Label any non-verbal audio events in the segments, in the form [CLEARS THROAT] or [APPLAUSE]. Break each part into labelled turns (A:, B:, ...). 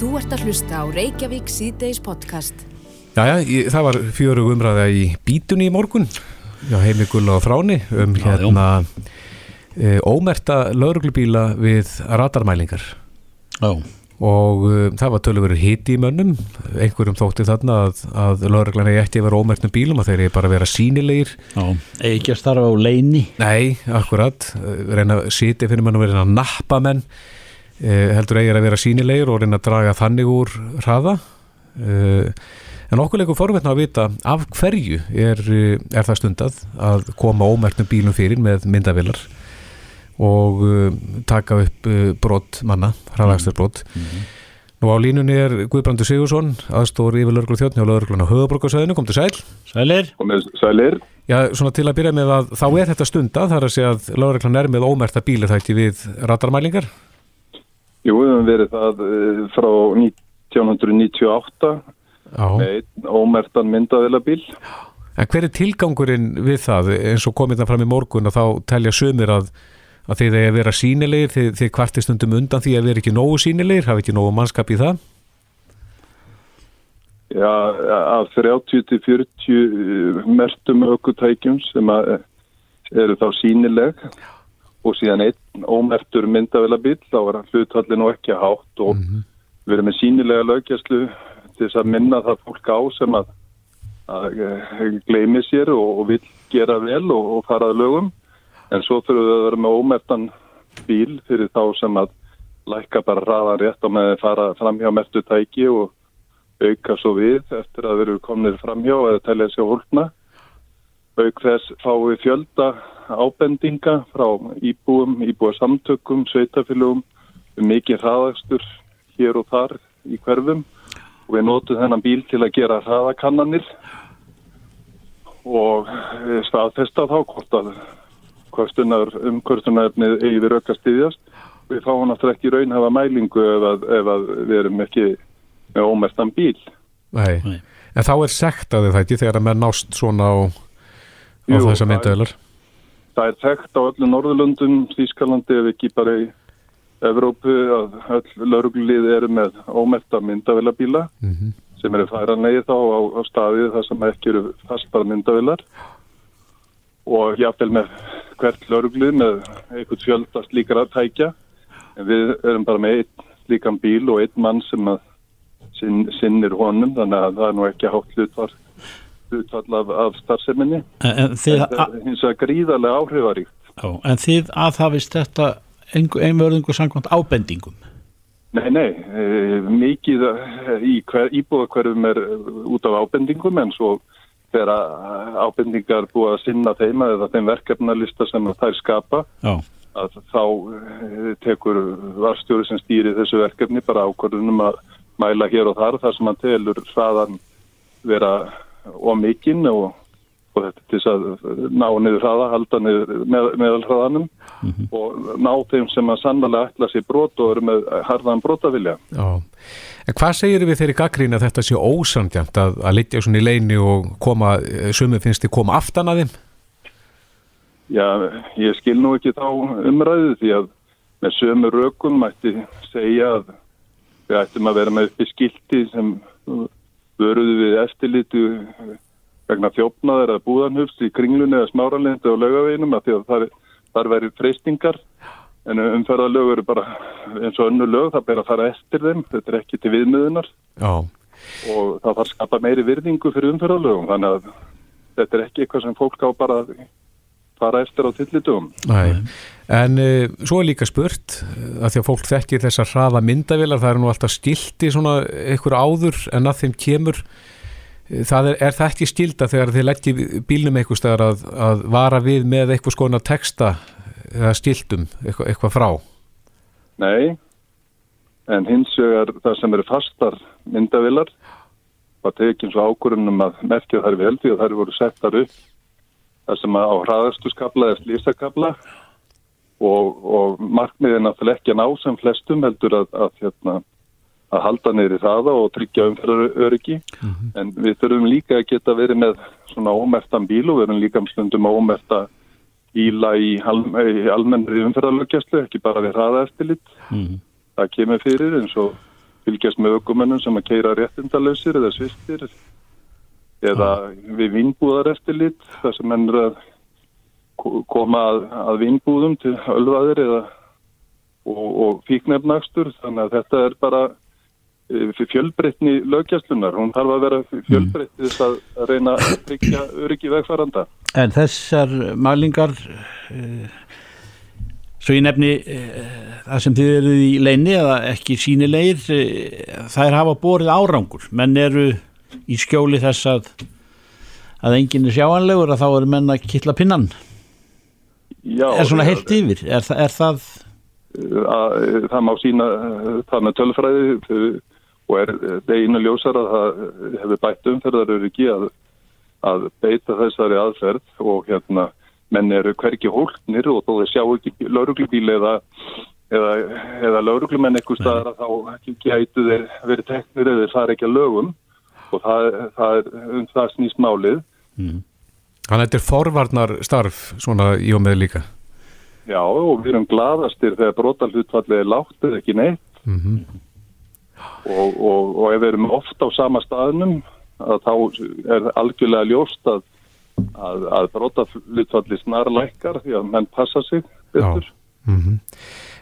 A: Þú ert að hlusta á Reykjavík síðdeis podcast.
B: Jæja, það var fjöru umræða í bítunni í morgun Já, heimi Gulla og Þráni um
C: Já,
B: hérna e, ómerta lauruglubíla við radarmælingar.
C: Já,
B: og e, það var tölur verið hiti í mönnum. Einhverjum þótti þarna að, að lauruglan eigi ekki að vera ómertnum bílum og þeir eigi bara að vera sínilegir
C: já, eigi ekki að starfa á leini.
B: Nei, akkurat, Eh, reyna að sitja fyrir mann og reyna að nappa menn heldur eigir að vera sínilegir og reyna að draga þannig úr hraða. Eh, en okkur leikur forvetna að vita af hverju er, eh, er það stundað að koma ómerknum bílum fyrir með myndavilar og taka upp uh, brot manna, hraðakstur brot. Nú á línunni er Guðbrandur Sigursson aðstóri yfir lögreglu þjóttni og lögregluna höfuborgarsæðinu, kom til sæl.
C: Sælir?
D: sælir.
B: Já, svona til að byrja með að þá er þetta stunda þar að segja að lögreglan er með ómerta bíli þætti við radarmælingar
D: Jú, við höfum verið það eh, frá 1998
B: Já.
D: með ómertan myndaðilabíl
B: En hver er tilgangurinn við það? Eins og komið það fram í morgun og þá telja sömur að, að eigi að vera sínilegir þið, þið kvartir stundum undan því að vera ekki nógu sínilegir, hafi ekki nógu mannskap í það?
D: Já, af 30 til 40 eh, mertum aukutækjum sem að, eh, eru þá sínileg og síðan einn ómertur myndaðilabíl þá var hlutallin og ekki hátt og við erum með sínilega lögjæslu til þess að minna það fólk á sem að, að eh, gleymi sér og, og vil gera vel og, og fara að lögum en svo þurfum við að vera með ómertan bíl fyrir þá sem að lækka bara hraðan rétt og með að fara fram hjá mertu tæki og auka svo við eftir að við erum komnir framhjá eða telja sér hólpna. Auk þess fáum við fjölda ábendinga frá íbúum, íbúa samtökum, sveitafélugum, um mikið hraðakstur hér og þar í hverfum og við notum þennan bíl til að gera hraðakannanir og eh, staðfesta þá hvort að kvörstunar, umkvörstunarefnið eigi við röka stiðjast. Við fáum náttúrulega ekki raunhafa mælingu ef að, ef að við erum ekki með ómertan bíl.
B: Nei.
C: Nei.
B: En þá er sekt að þið þætti þegar að menn nást svona á, á
D: Jú,
B: þessa
D: það-
B: myndavilar
D: Það er þekkt á öllu Norðurlöndum, Þýskalandi ef ekki bara í Evrópu að öll lauruglið eru með ómerta myndavillabíla
B: Mhm.
D: sem eru færanlegið þá á, á staðið þar sem ekki eru fastar myndavillar og jáfnvel með hvert lauruglið með einhvern fjölda slíkara tækja. En við erum bara með einn slíkan bíl og einn mann sem að sinn, sinnir honum þannig að það er nú ekki hátt hlutvar hlutfall af, af starfseminni.
C: En, en, þið,
D: þetta er hins vegar gríðarlega áhrifaríkt.
C: Á, en þið aðhafist þetta einvörðingu samkvæmt ábendingum?
D: Nei, nei, e, mikið í hver, íbúðakverfum er út af ábendingum en svo þegar að ábendingar búið að sinna þeim eða þeim verkefnalista sem þær skapa.
C: Já,
D: að þá e, tekur varstjóri sem stýri þessu verkefni bara ákvörðunum að mæla hér og þar þar sem hann telur hraðan vera ómikinn og, og þetta til að ná niður hraða, halda niður með, meðal hraðanum og ná þeim sem að sannlega ætla sér brot og eru með harðan brotavilja.
B: Já. En hvað segir við þeirri gaggrín að þetta sé ósandjant að, að litja svona í leini og koma, sumið finnst þið koma aftan að þeim?
D: Já, ég skil nú ekki þá umræðu því að með sömu rökum mætti segja að við ættum að vera með uppi skilti sem vöruðu við eftirlitu vegna þjófnaðar eða búðanhufs í kringlunni eða smáralendi og laugaveginum að því að þar, þar væri freystingar en umferðarlög eru bara eins og önnu lög, það ber að fara eftir þeim, þetta er ekki til viðmiðunar
B: Já.
D: og það þarf að skapa meiri virðingu fyrir umferðarlögum þannig að þetta er ekki eitthvað sem fólk á bara að fara eftir á tillitugum.
B: Nei. En uh, svo er líka spurt uh, að því að fólk þekkir þessar hraða myndavilar, það er nú alltaf stilti svona einhver áður en að þeim kemur Uh, það er, er það ekki stilda þegar þið leggji bílnum eitthvað staðar að, að vara við með eitthvað skona texta eða stiltum eitthvað, eitthvað frá
D: Nei, en hins vegar það sem eru fastar myndavilar var tekinn svo ákvörunum að merkja þær vel því að þær voru settar upp þar sem að á hraðastu skabla eða slýsakabla og, og markmiðin náttúrulega ekki að ná sem flestum heldur að, að, hérna, að halda neyri hraða og tryggja umferðaröryggi en við þurfum líka að geta verið með svona ómertan bíl og við erum líka um stundum að ómerta bíla í, al, í almennri umferðarlögjastlu, ekki bara við hraða eftirlit.
C: Mhm.
D: Það kemur fyrir eins og fylgjast með ökumennum sem að keira réttindalösir eða svistir eða við vinnbúðar eftirlit þar sem menn er að ko- koma að, að vinnbúðum til ölvaðir eða og, og fíknefnakstur þannig að þetta er bara fyrir fjölbreytni lögjastlunar hún þarf að vera fjölbreytt til þess að reyna að tryggja öryggi vegfæranda
C: En þessar mælingar uh, svo ég nefni uh, það sem þið eruð í leini eða ekki sínilegir uh, þær hafa borið árangur. Menn eru í skjóli þess að að enginn er sjáanlegur að þá eru menn að kittla pinnan.
D: Já,
C: er svona heilt yfir? Er, er það
D: að það má sína það með tölfræði og er einu ljósar að það hefur bætt umferðaröryggi að, að beita þessari aðferð og hérna menn eru hvergi hólknir og þó þeir sjá ekki lauruglubíl eða eða, eða lauruglumenn eitthvað staðar að þá gætu þeir verið teknir eða þeir fara ekki að lögum og það, það er um það snýst málið.
B: Þannig að þetta er forvarnar starf svona í og með líka.
D: Já, og við erum gladastir þegar brotalhutfallið er látt eða ekki neitt.
B: Mm
D: og, og, og ef við erum oft á sama staðnum að þá er algjörlega ljóst að, að, að brotalhutfallið snarlækkar því að menn passa sig betur.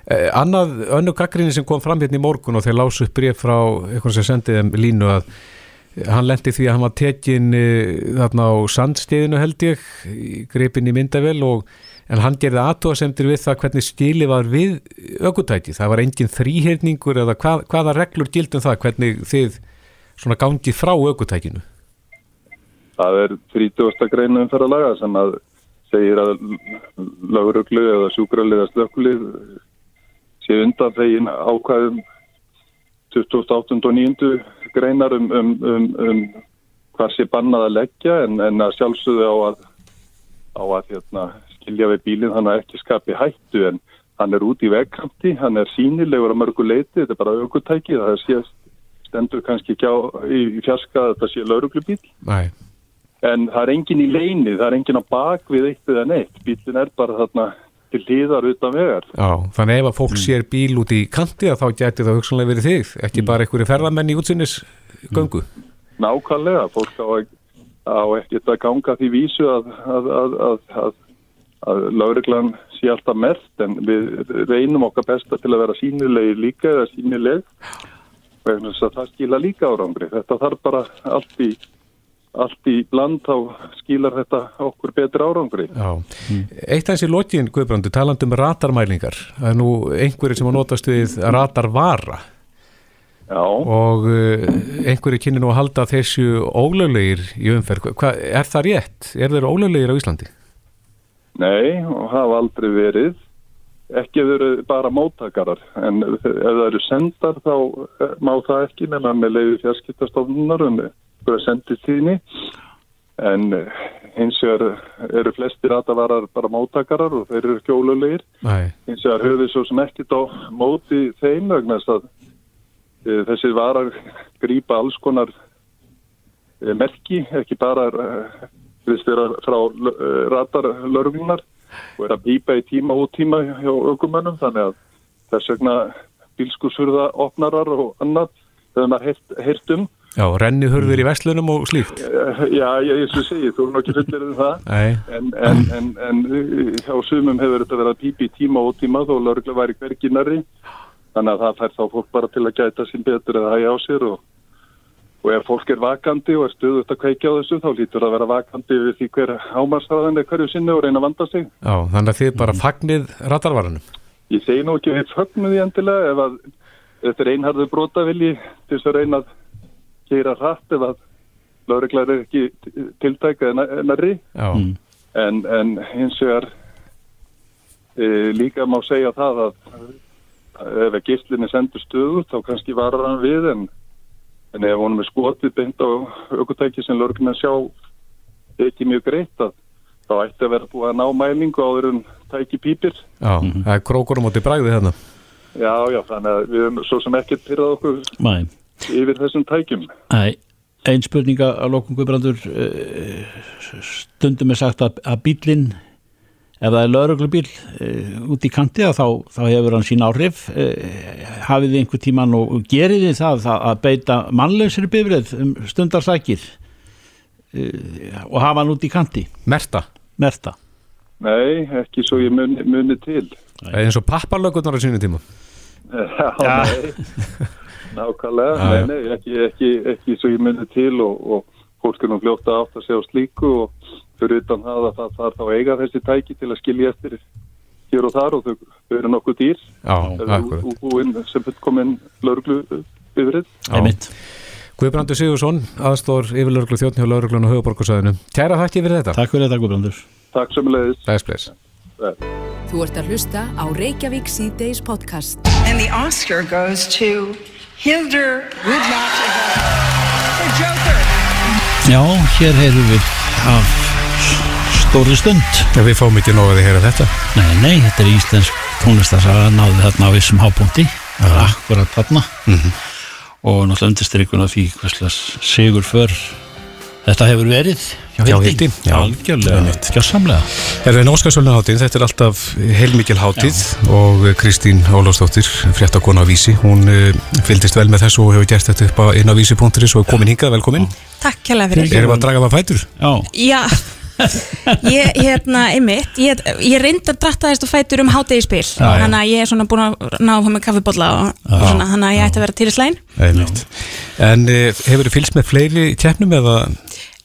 B: Eh, annað, önnu gaggrinni sem kom fram hérna í morgun og þeir lásu upp bref frá eitthvað sem sendið þeim línu að hann lendi því að hann var tekin eh, þarna á sandstiðinu held ég í gripin í myndavel og en hann gerði aðtóasemdir við það hvernig skili var við ökutæki það var engin þrýhyrningur eða hvað, hvaða reglur gildum það hvernig þið svona gangið frá ökutækinu
D: Það er 30. greinu umferðalaga sem að segir að lauruglu eða sjúkralið eða slökkulið sé undan þegin ákvæðum 28. og 9. greinar um, um, um, um hvað sé bannað að leggja en, en að sjálfsögðu á að, á að hérna, skilja við bílinn hann að ekki skapi hættu en hann er út í vegkanti, hann er sínilegur að mörgu leiti, þetta er bara aukutæki það sé, stendur kannski ekki á í, fjarska að þetta sé lauruglubíl
B: Nei,
D: En það er engin í leini, það er engin á bak við eitt eða neitt. Bílinn er bara þarna til hliðar utan vegar.
B: já, þannig ef að fólk sér bíl út í kanti að þá gæti það hugsanlega verið þig. Ekki bara einhverju ferðamenn í útsinnis göngu
D: Nákvæmlega, fólk á, á ekkert að ganga því vísu að, að, að, að, að, að lauruglan sé alltaf mert en við reynum okkar besta til að vera sínilegir líka eða sínileg vegna þess að það skila líka árangri. Þetta þarf bara allt í, allt í bland þá skilar þetta okkur betri árangri.
B: Já, eitt af þessi lokin Guðbrandur, talandi um ratarmælingar það er nú einhverju sem að notast við ratarvara
D: Já.
B: og uh, einhverju kynni nú að halda þessu ólöglegir í umferð Hva, er það rétt? Er þeir ólöglegir á Íslandi?
D: Nei, og hafa aldrei verið. Ekki eru bara móttakarar, en ef það eru sendar þá eh, má það ekki nema með leiði fjarskiptastofnunar um einhverja sendistíðni. En eh, hins vegar eru flestir ratavarar bara móttakarar og þeir eru ekki ólulegir.
B: Nei,
D: Hins vegar við svo sem ekkert á móti þeim vegna þess að e, þessi varar grípa alls konar e, merki, ekki bara e, vera frá ratarlörglunar og er að pípa í tíma og tíma hjá aukumönnum þannig að þess vegna bílskursurða opnarar og annað þegar maður heyrt um.
B: Já, renni hurður í vestlunum og slíkt.
D: Já, ég, svo segi, þú erum ekki fullir um það.
B: Nei,
D: En, en, en, en hjá sumum hefur þetta verið að pípi tíma og tíma þó laurugla væri hverginari þannig að það fær þá fólk bara til að gæta sín betur eða hægja á sér og, og ef fólk er vakandi og er stöðut að kveikja á þessu þá lítur að vera vakandi við því hver ámarsraðan er hverju sinni og reyna að vanda sig.
B: já, þannig að þið bara fagnið ratarvaranum
D: Ég segi nú ekki við fögnum því endilega ef að þetta er einharðu brotavilji til þess að reyna að keira hratt ef að lauruglar er ekki tiltæka en nærri.
B: Já,
D: en, en hins vegar e, líka má segja það að ef að gíslinni sendur stöðu þá kannski varar hann við en, en ef honum er skotið beint á aukutæki sem að sjá ekki mjög greitt að þá ætti að vera búið að ná mælingu áður en tæki pípir.
B: Já, það er krókur á móti bragði þarna.
D: Já já þannig að við erum svo sem ekkert pyrrað okkur.
C: Nei,
D: yfir þessum tækjum
C: Nei. ein spurninga að lokum Guðbrandur eh, stundum er sagt að, að bílinn ef það er lauruglubíl uh, út í kanti að þá, þá hefur hann sín áhrif uh, hafið þið einhver tíman og, gerið þið það, það að beita mannlegsri bifrið um stundarsækir og hafa hann út í kanti
B: Merta,
C: merta
D: Nei, ekki svo ég muni, muni til.
B: eins og pappalögurnar á sínu tíma
D: Já, [LAUGHS]
C: Já.
D: nei. [LAUGHS] Nákvæmlega, nei, nei, ekki, ekki, ekki svo ég muni til og, og fólk er nú fljótt að átta sig á slíku og fyrir utan það að það þarf þá að eiga þessi tæki til að skilja eftir hér og þar og þau, þau eru nokkuð dýr.
B: Já,
D: Það sem fullkominn lauruglu yfirrið.
C: einmitt.
B: Guðbrandur Sigursson, aðstór yfirlörglu þjóttni og lörglun og höfuborgarsæðinu Kæra þakki fyrir þetta.
C: Takk fyrir þetta Guðbrandur.
D: Takk sem leiðis.
A: Þú ert að hlusta á Reykjavík síðdeis podcast.
E: And the Oscar goes to Hildur Rudloff for Joker.
C: Já, hér heyrum við af stóri stund.
B: Já, við fáum ekki nóg að þið heyra þetta.
C: Nei, nei, þetta er íslensk tónlistarsaga náði þarna á vissum hábúndi akkurat þarna. Og náttúrulega undirstrykun af því hverslega sigur för þetta hefur verið Hjá Hildi,
B: já.
C: algjörlega, gjörsamlega
B: Herðu en Óskarsvöldunáttið, þetta er alltaf heilmikil hátíð og Kristín Ólafsdóttir, fréttakona á Vísi, hún uh, fylgdist vel með þessu og hefur gert þetta upp á inn á vísi.is og er komin hingað, velkomin.
F: Takk kjærlega fyrir.
B: Erum við að draga það fætur?
C: Já,
F: Já, [LAUGHS] ég, hérna, einmitt, ég, ég reyndi að dratta þess að fætur um hátegispil,
B: já.
F: þannig að ég er svona búin að ná að fá með kaffibólla og, og svona, þannig að ég ætti að vera.
B: Einmitt. En uh, hefur þið fylgst með fleiri keppnum eða?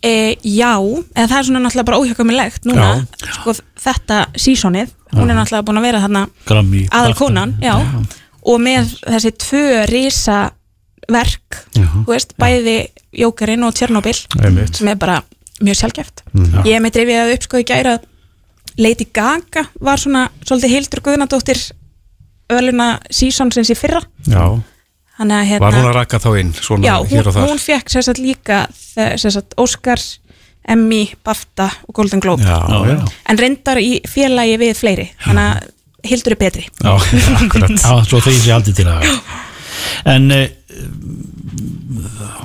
F: E, já, eða það er svona náttúrulega bara óhjökkumilegt núna, sko þetta sísonið, hún er náttúrulega búin að vera þarna aðal konan, já, og með þessi tvö risa verk, þú veist, bæði Jókerinn og Tjernobyl, sem er bara mjög sjálfgeft. Ég er með dreifið að upp sko í gæra Lady Gaga var svona svolítið Hildur Guðnadóttir öluna sísonsins í fyrra.
B: Já.
F: Þannig að hérna
B: Var hún að raka þá inn svona
F: Já,
B: hér
F: hún,
B: og þar?
F: hún fekk sérsagt líka sérsagt Oscars, Emmy, BAFTA og Golden Globe
B: Já, já.
F: en reyndar í félagi við fleiri þannig að Hildur er betri
B: Já, akkurat.
C: Já, svo því sé aldrei til að En uh,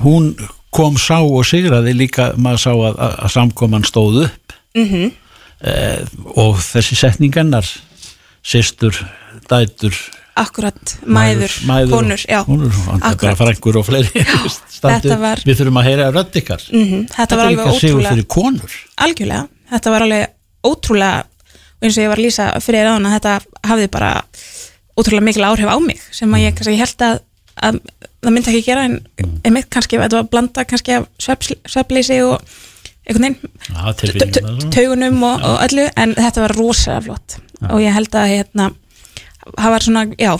C: hún kom sá og sigraði líka maður sá að, að, að samkoman stóð upp mm
F: Mhm.
C: og þessi setningannar sýstur, dætur
F: Akkurat, mæður, konur já,
C: konur, bara frængur og fleiri [LAUGHS]
F: þetta var-
C: við þurfum að heyra rödd ykkar.
F: Mhm, Þetta var
C: er
F: alveg ótrúlega
C: fyrir konur.
F: Algjörlega, þetta var alveg ótrúlega og eins og ég var að lýsa fyrir ráðan að þetta hafði bara ótrúlega mikil áhrif á mig sem að ég kannski held að, að það myndi ekki gera en einmitt kannski, þetta var blanda kannski af svefleysi og einhvern veginn
C: var
F: taugunum og, og öllu en þetta var rosalega flott. Og ég held að hérna það var svona, já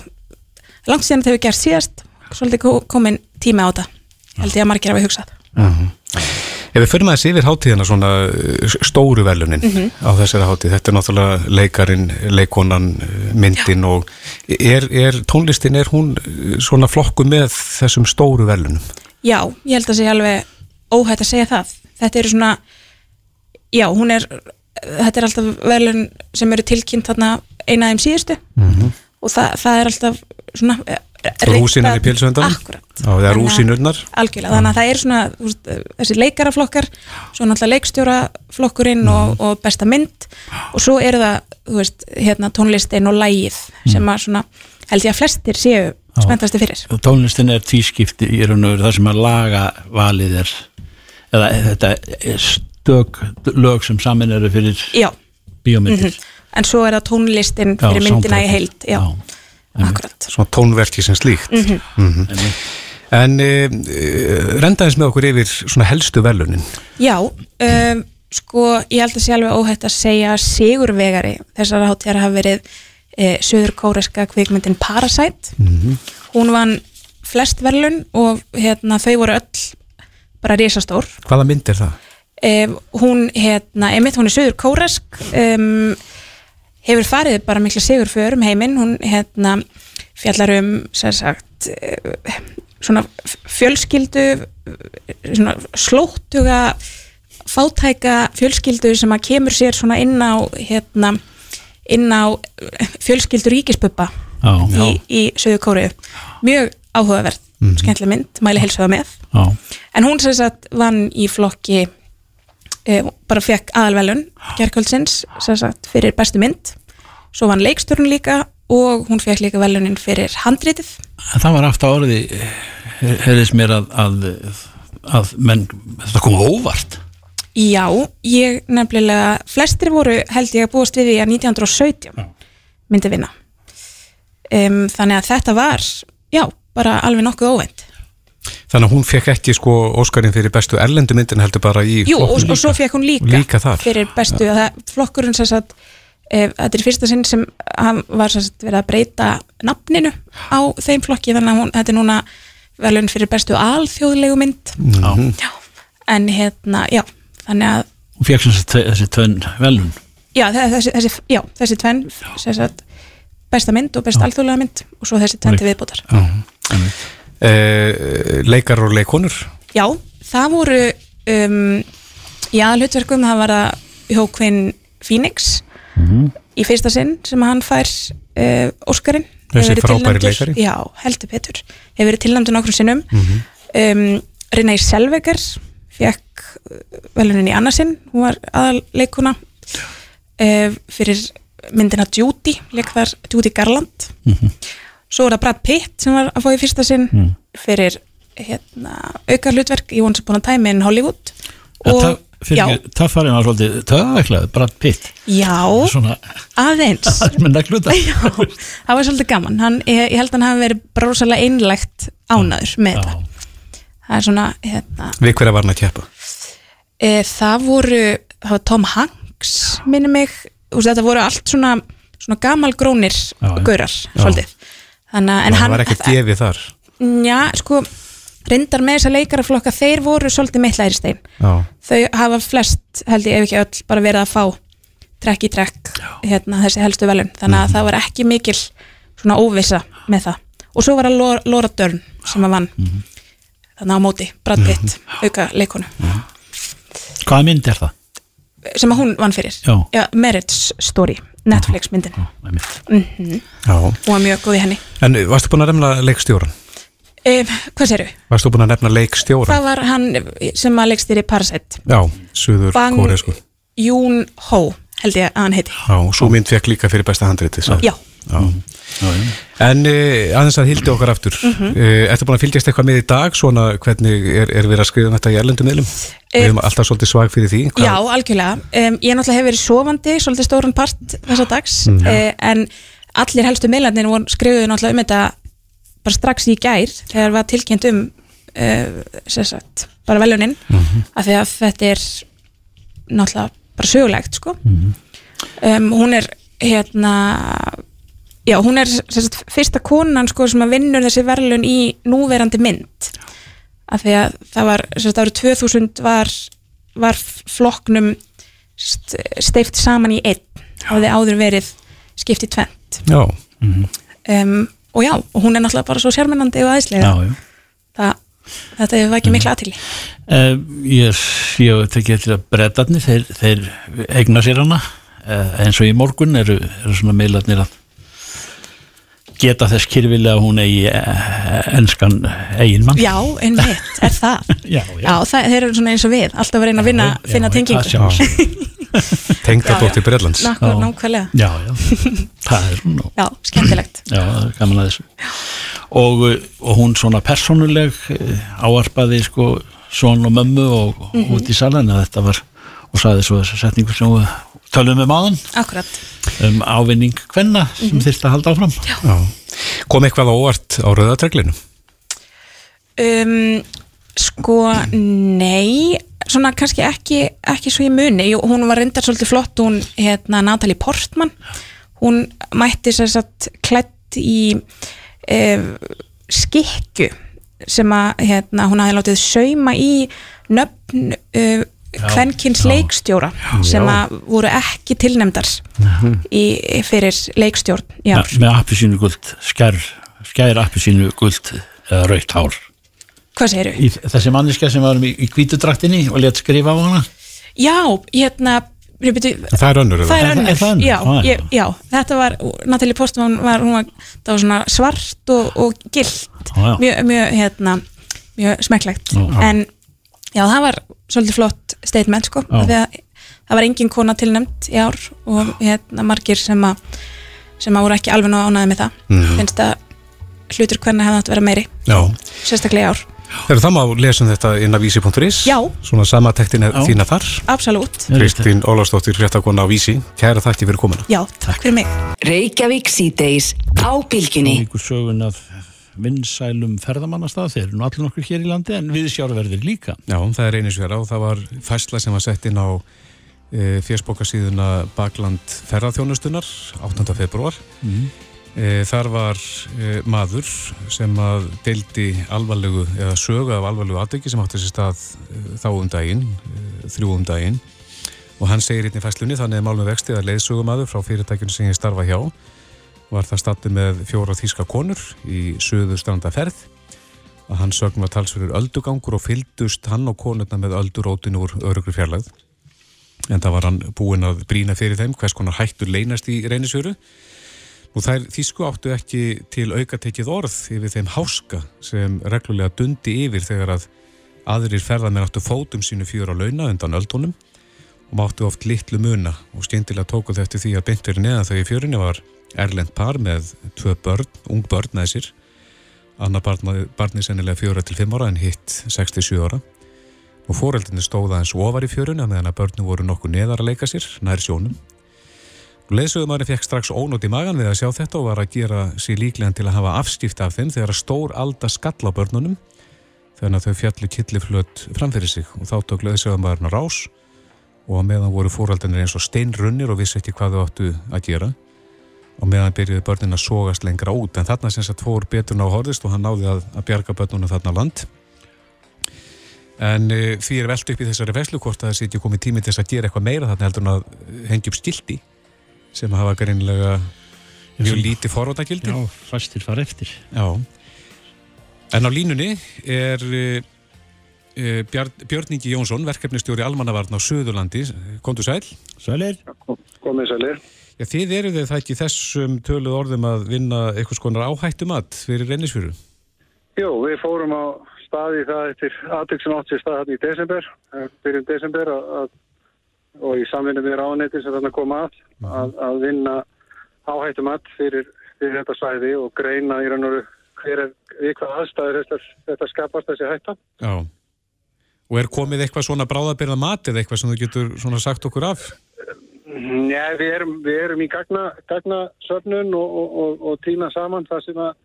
F: langt síðan þetta hefur gert síðast svolítið ko- komin tími á þetta held ég að margir hafa hugsað
B: Ef við fyrir maður yfir hátíðina svona uh, stóru velunin
F: Mhm.
B: á þessari hátíð, þetta er náttúrulega leikarin, leikonan, uh, myndin og er, er tónlistin, er hún uh, svona flokku með þessum stóru velunum?
F: Já, ég held að sé alveg óhætt að segja það. Þetta eru svona, já, hún er, þetta er alltaf velun sem eru tilkynnt þarna eina af þeim síðustu. Og það, það er alltaf svona eh, reynt
B: Rúsínan í. Já, það er rúsínurnar.
F: Algjörlega, þannig að það er svona veist, þessi leikaraflokkar, svo náttúrulega leikstjóraflokkurinn og, og besta mynd. Og svo eru það, þú veist, hérna tónlistin og lægið sem að svona, held ég að flestir séu spenntasti fyrir.
C: tónlistin er tvískipti í raun og veru það sem að laga valið er eða þetta er stök lög sem samin eru fyrir
F: Já,
C: bíómyndir.
F: En svo er það tónlistin
C: Já,
F: fyrir myndina í heild. Já,
C: Já,
F: akkurat.
B: Svona tónverki sem slíkt.
F: Mhm.
B: -hmm. En uh, uh, rendaðins með okkur yfir svona helstu velunin.
F: já, um, sko ég held að sé alveg óhætt að segja sigurvegari þessar hátíðar hafa verið e, söður kóreska kvikmyndin Parasite. Hún vann flest verlun og hérna, þau voru öll bara risastór.
B: Hvaða mynd er það?
F: Um, hún hérna, einmitt hún er söður kóresk um, hefur farið bara mikla sigur fyrir um heiminn. Hún hérna fjallar um sem sagt eh, svona fjölskyldu eh, svona slóttuga fátæka fjölskyldu sem að kemur sér svona inn á hérna inn á fjölskyldu ríkispuppa
C: Já,
F: í, í söður kóriðu mjög áhugaverð, skemmtileg mynd mæli heilsuða með.
C: Já,
F: En hún sem sagt vann í flokki bara fekk aðalvelun gerkvöldsins fyrir bestu mynd. Svo var hann leikstjórn líka og hún fekk líka velunin fyrir handritið.
C: En það var aftur orði hefðis mér að, að, að menn, þetta kom óvart.
F: Já, ég nefnilega flestir voru held ég að búast við því að 1917 myndi vinna. Um, þannig að þetta var já, bara alveg nokkuð óvænt
B: Þannig að hún fekk ekki sko Óskarinn fyrir bestu erlendu myndin heldur bara í
F: Jú, og, og svo fekk hún líka,
B: Líka
F: fyrir bestu að það, flokkurinn sem sagt e, þetta er fyrsta sinn sem hann var sem sagt verið að breyta nafninu á þeim flokki þannig að hún, þetta er núna velun fyrir bestu alþjóðlegu mynd.
C: Já,
F: já, en hérna, já þannig að,
C: hún fekk sem sagt tve- þessi tvönn velun
F: já, þe- þessi, þessi, já, þessi tvenn sem sagt besta mynd og besta alþjóðlega mynd og svo þessi tvenn til viðbútar
B: eh, Leikar og leikonur
F: Já, það voru um, í aðalhutverkum það var að Jókvinn Phoenix í fyrsta sinn sem hann fær uh, Óskarinn.
B: Þessi frábæri leikari.
F: Já, heldur betur. Hefur verið tilnæmdur nokkrum sinnum. Um, Renée Selvegar fekk velunin í annarsinn hún var aðalleikuna uh, fyrir myndina Judy leik þar Judy Garland svo var það Brad Pitt sem var að fá í fyrsta sinn fyrir hérna, auka hlutverk í Once Upon a Time in Hollywood. Og já,
C: Það farið var svolítið töðaveklað, Brad Pitt.
F: Já,
C: Svona
F: aðeins. [LAUGHS]
C: aðmynda kluta
F: já, það var svolítið gaman. Hann, ég, ég held að hann hafi verið bara rosalega einlægt ánaður með þetta. Það er svona hérna,
B: Við hverja var hann að keppa?
F: E, það voru það var Tom Hanks minni mig, þetta voru allt svona, svona gamalgrónir
C: já.
F: gaurar svolítið þannig að en
B: Það
F: hann
B: var ekkert gefið þar.
F: Já, sko, reyndar með þessa leikaraflokka þeir voru svolítið mitt læri stein
B: Já,
F: þau hafa flest, held ég ef ekki öll bara verið að fá trekk í trekk hérna, þessi helstu velun, þannig að það var ekki mikil svona óvissa með það. Og svo var það Laura- Laura Dern sem að vann. Þannig á móti, Brad Pitt auka leikonu,
C: Hvaða mynd er það?
F: sem að hún vann fyrir. Marriage Story, Netflix myndin
C: Einmitt.
B: já.
F: Hún var mjög góð í henni.
B: En varstu búin að nefna leikstjóran?
F: um, hvað séru?
B: Varstu búin að nefna leikstjóran?
F: Það var hann sem að leikstýri Parasite.
B: Já, Suður
F: Bang
B: Kóresku
F: Yoon Ho held ég að hann heiti.
B: Já, og svo mynd fekk líka fyrir besta handriti
F: Já,
B: Já. En uh, aðeins að hildi okkar aftur
F: Mhm.
B: uh, Ertu búin að fylgjast eitthvað með í dag svona hvernig er, er verið að skrifa um þetta í erlendum miðlum? Við erum alltaf svolítið svag fyrir því
F: Já, algjörlega. Um, ég náttúrulega hef verið sofandi svolítið stórun part þessa dags
B: Mm.
F: uh, en allir helstu miðlarnir voru skrifuðu náttúrulega um þetta bara strax í gær þegar var tilkynnt um uh, sem sagt, bara velunin
B: Mhm.
F: af því að þetta er náttúrulega bara sögulegt sko.
B: Mhm.
F: um, hún er hérna já, hún er sagt, fyrsta konan sko, sem að vinnur þessi verðlun í núverandi mynd. Af því að það var sagt, árið 2000 var, var flokknum st- steypt saman í einn. Hafði áður verið skipt í tvent
B: Já,
F: um, og já, og hún er náttúrulega bara svo sérmennandi og aðeinslega
C: Já, já.
F: Það, þetta hefur ekki mikla aðtili
C: Uh, ég ég tekið eftir að brettarnir þeir, þeir eigna sér hana. Uh, eins og í morgun eru, eru svona meilarnir að geta þess kyrfilega að hún eigi uh, enskan eiginmann
F: já, einmitt, er það? [LAUGHS]
C: Já,
F: já, það, þeir eru svona eins og við alltaf að reyna að vinna,
C: Já,
F: finna
C: já,
F: tengingu. [LAUGHS]
B: tengdadóttir Breitlands
C: Já.
F: nákvæmlega.
C: Já, já, það er hún
F: já, skemmtilegt. [CLEARS THROAT]
C: Já, það er gaman að þessu. Og, og hún svona persónuleg uh, áarpaði sko son og mömmu og, og
F: Mhm.
C: út í salan að þetta var og saði svo þessa setningu sem við tölum um áðan.
F: Akkurat,
C: um ávinning hvenna sem
F: Mhm.
C: þyrfti að halda áfram
B: Já. Kom eitthvað á óvart á rauðatreglinu?
F: um, sko nei, svona kannski ekki ekki svo í muni, Jú, hún var reyndar svolítið flott, hún hérna Natalie Portman, hún mætti sér satt klætt í um, skikku sem að hérna, hún hafði látið sauma í nöfn uh, kvenkins leikstjóra sem að voru ekki tilnefndar í, fyrir leikstjórn í ár.
C: með appi sínu guld skær, skær appi sínu guld eða raukt hár
F: Hvað segirðu?
C: í þessi manniska sem varum í, í hvítudraktinni og létt skrifa á hana
F: Já, hérna byrju,
B: Það er önnur
F: það er
C: Er það- er
F: önnur,
C: það önnur?
F: Já,
C: Ah, já.
F: ég, já, þetta var Natalie Postman var, hún var, það var svona svart og, og gilt
C: Já, já.
F: mjög, mjög, hérna mjög smekklegt
C: Já.
F: en Já, það var svolítið flott statement sko
C: Já.
F: því að það var engin kona tilnæmt í ár og hérna margir sem að sem að voru ekki alveg nú ánæði með það
B: Mhm.
F: finnst að hlutur hvernig hefði átt að vera meiri
B: Já.
F: sérstaklega í ár
B: Þegar það má lesa um þetta inn á vísi.is
F: Já.
B: Svona samatektin er
C: Já.
B: þína þar
F: Absolutt,
B: Kristín Ólafsdóttir, fréttakona á vísi Kæra þakki fyrir komuna
F: já, takk fyrir mig
A: Reykjavík síðdeis á bylgjunni.
C: Ykkur sögun af vinsælum ferðamannastað þeir eru nú allir nokkur hér í landi en við sjárverðir líka.
B: Já, það er einisvera og það var fæsla sem var sett inn á e, fjersbókasíðuna Bakland ferðarþjónustunar 8. februar e, Þar var e, maður sem að deildi alvarlegu eða sögu af alvarlegu aðdegi sem átti sér stað e, þá um daginn e, þrjú um daginn. Og hann segir hérna í fæslunni þannig að málum vexti að leiðsögumadur frá fyrirtækjunum sem ég starfa hjá var það stattu með fjóra þýska konur í söðu strandaferð. Að hann sögn var talsverður öldugangur og fyldust hann og konurna með öldurótinu úr örugri fjarlægð. En það var hann búinn að brína fyrir þeim hvers konar hættur leynast í reynisjöru Nú þær þýsku áttu ekki til aukatekið orð yfir þeim háska sem reglulega dundi yfir þegar að aðrir ferðarmenn áttu fótum sínu fjör á launa undan öldunum og máttu oft litlu muna og skemmtilega tóku þau eftir því að fyrir neðan þau í fjörunni var erlend par með tvö börn, ung börn með sér. Annar barni, barni sennilega fjóra til fimm ára en hitt 67 ára. Og foreldinni stóða eins ofar í fjörunni að meðan að börnum voru nokkuð neðar að leika sér nær sjónum. Og leðsögumæri fekk strax ónót í magan við að sjá þetta og var að gera sér líklegan til að hafa afstíft af þeim þegar að stór alda skall á börnunum þegar að þau fjallu killiflöt framfyrir sig. Og þá tók leðsögumærin á rás og á meðan voru fóraldinir eins og steinrunnir og vissi ekki hvað þau áttu að gera og meðan byrjuði börnin að sogast lengra út en þarna sem sagt fór betur ná horðist og hann náði að, að bjarga börnunum þarna land en e, því er velt upp í þessari veslu hvort að það sé ekki komið tími til þess að gera eitthvað meira þarna heldur en að hengja upp stilti sem hafa greinilega mjög lítið forvotagildi
C: Já, fastir fara eftir
B: Já. En á línunni er Bjarn, Björn Ingi Jónsson, verkefnistjóri Almannavarn á Suðurlandi. Kondur sæl.
C: Sælir
G: Komið sælir.
B: Já, þið eru þið það ekki þessum töluð orðum að vinna eitthvað skonar áhættumat fyrir reynisfjöru.
G: Jú, við fórum á staði það eftir aðtök sem átt sér stað hann í desember, eh, byrjun desember að, að, og í samvinni við ráðneti sem þarna koma að, að, að vinna áhættumat fyrir, fyrir þetta svæði og greina í raun og hver er, við hvað aðstæður þetta, þetta skapast þessi hætta.
B: Já. Og er komið eitthvað svona bráðabirða mat eða eitthvað sem þú getur svona sagt okkur af?
G: Nei, við erum, við erum í gagna, gagnasöfnun og, og, og, og tína saman það sem að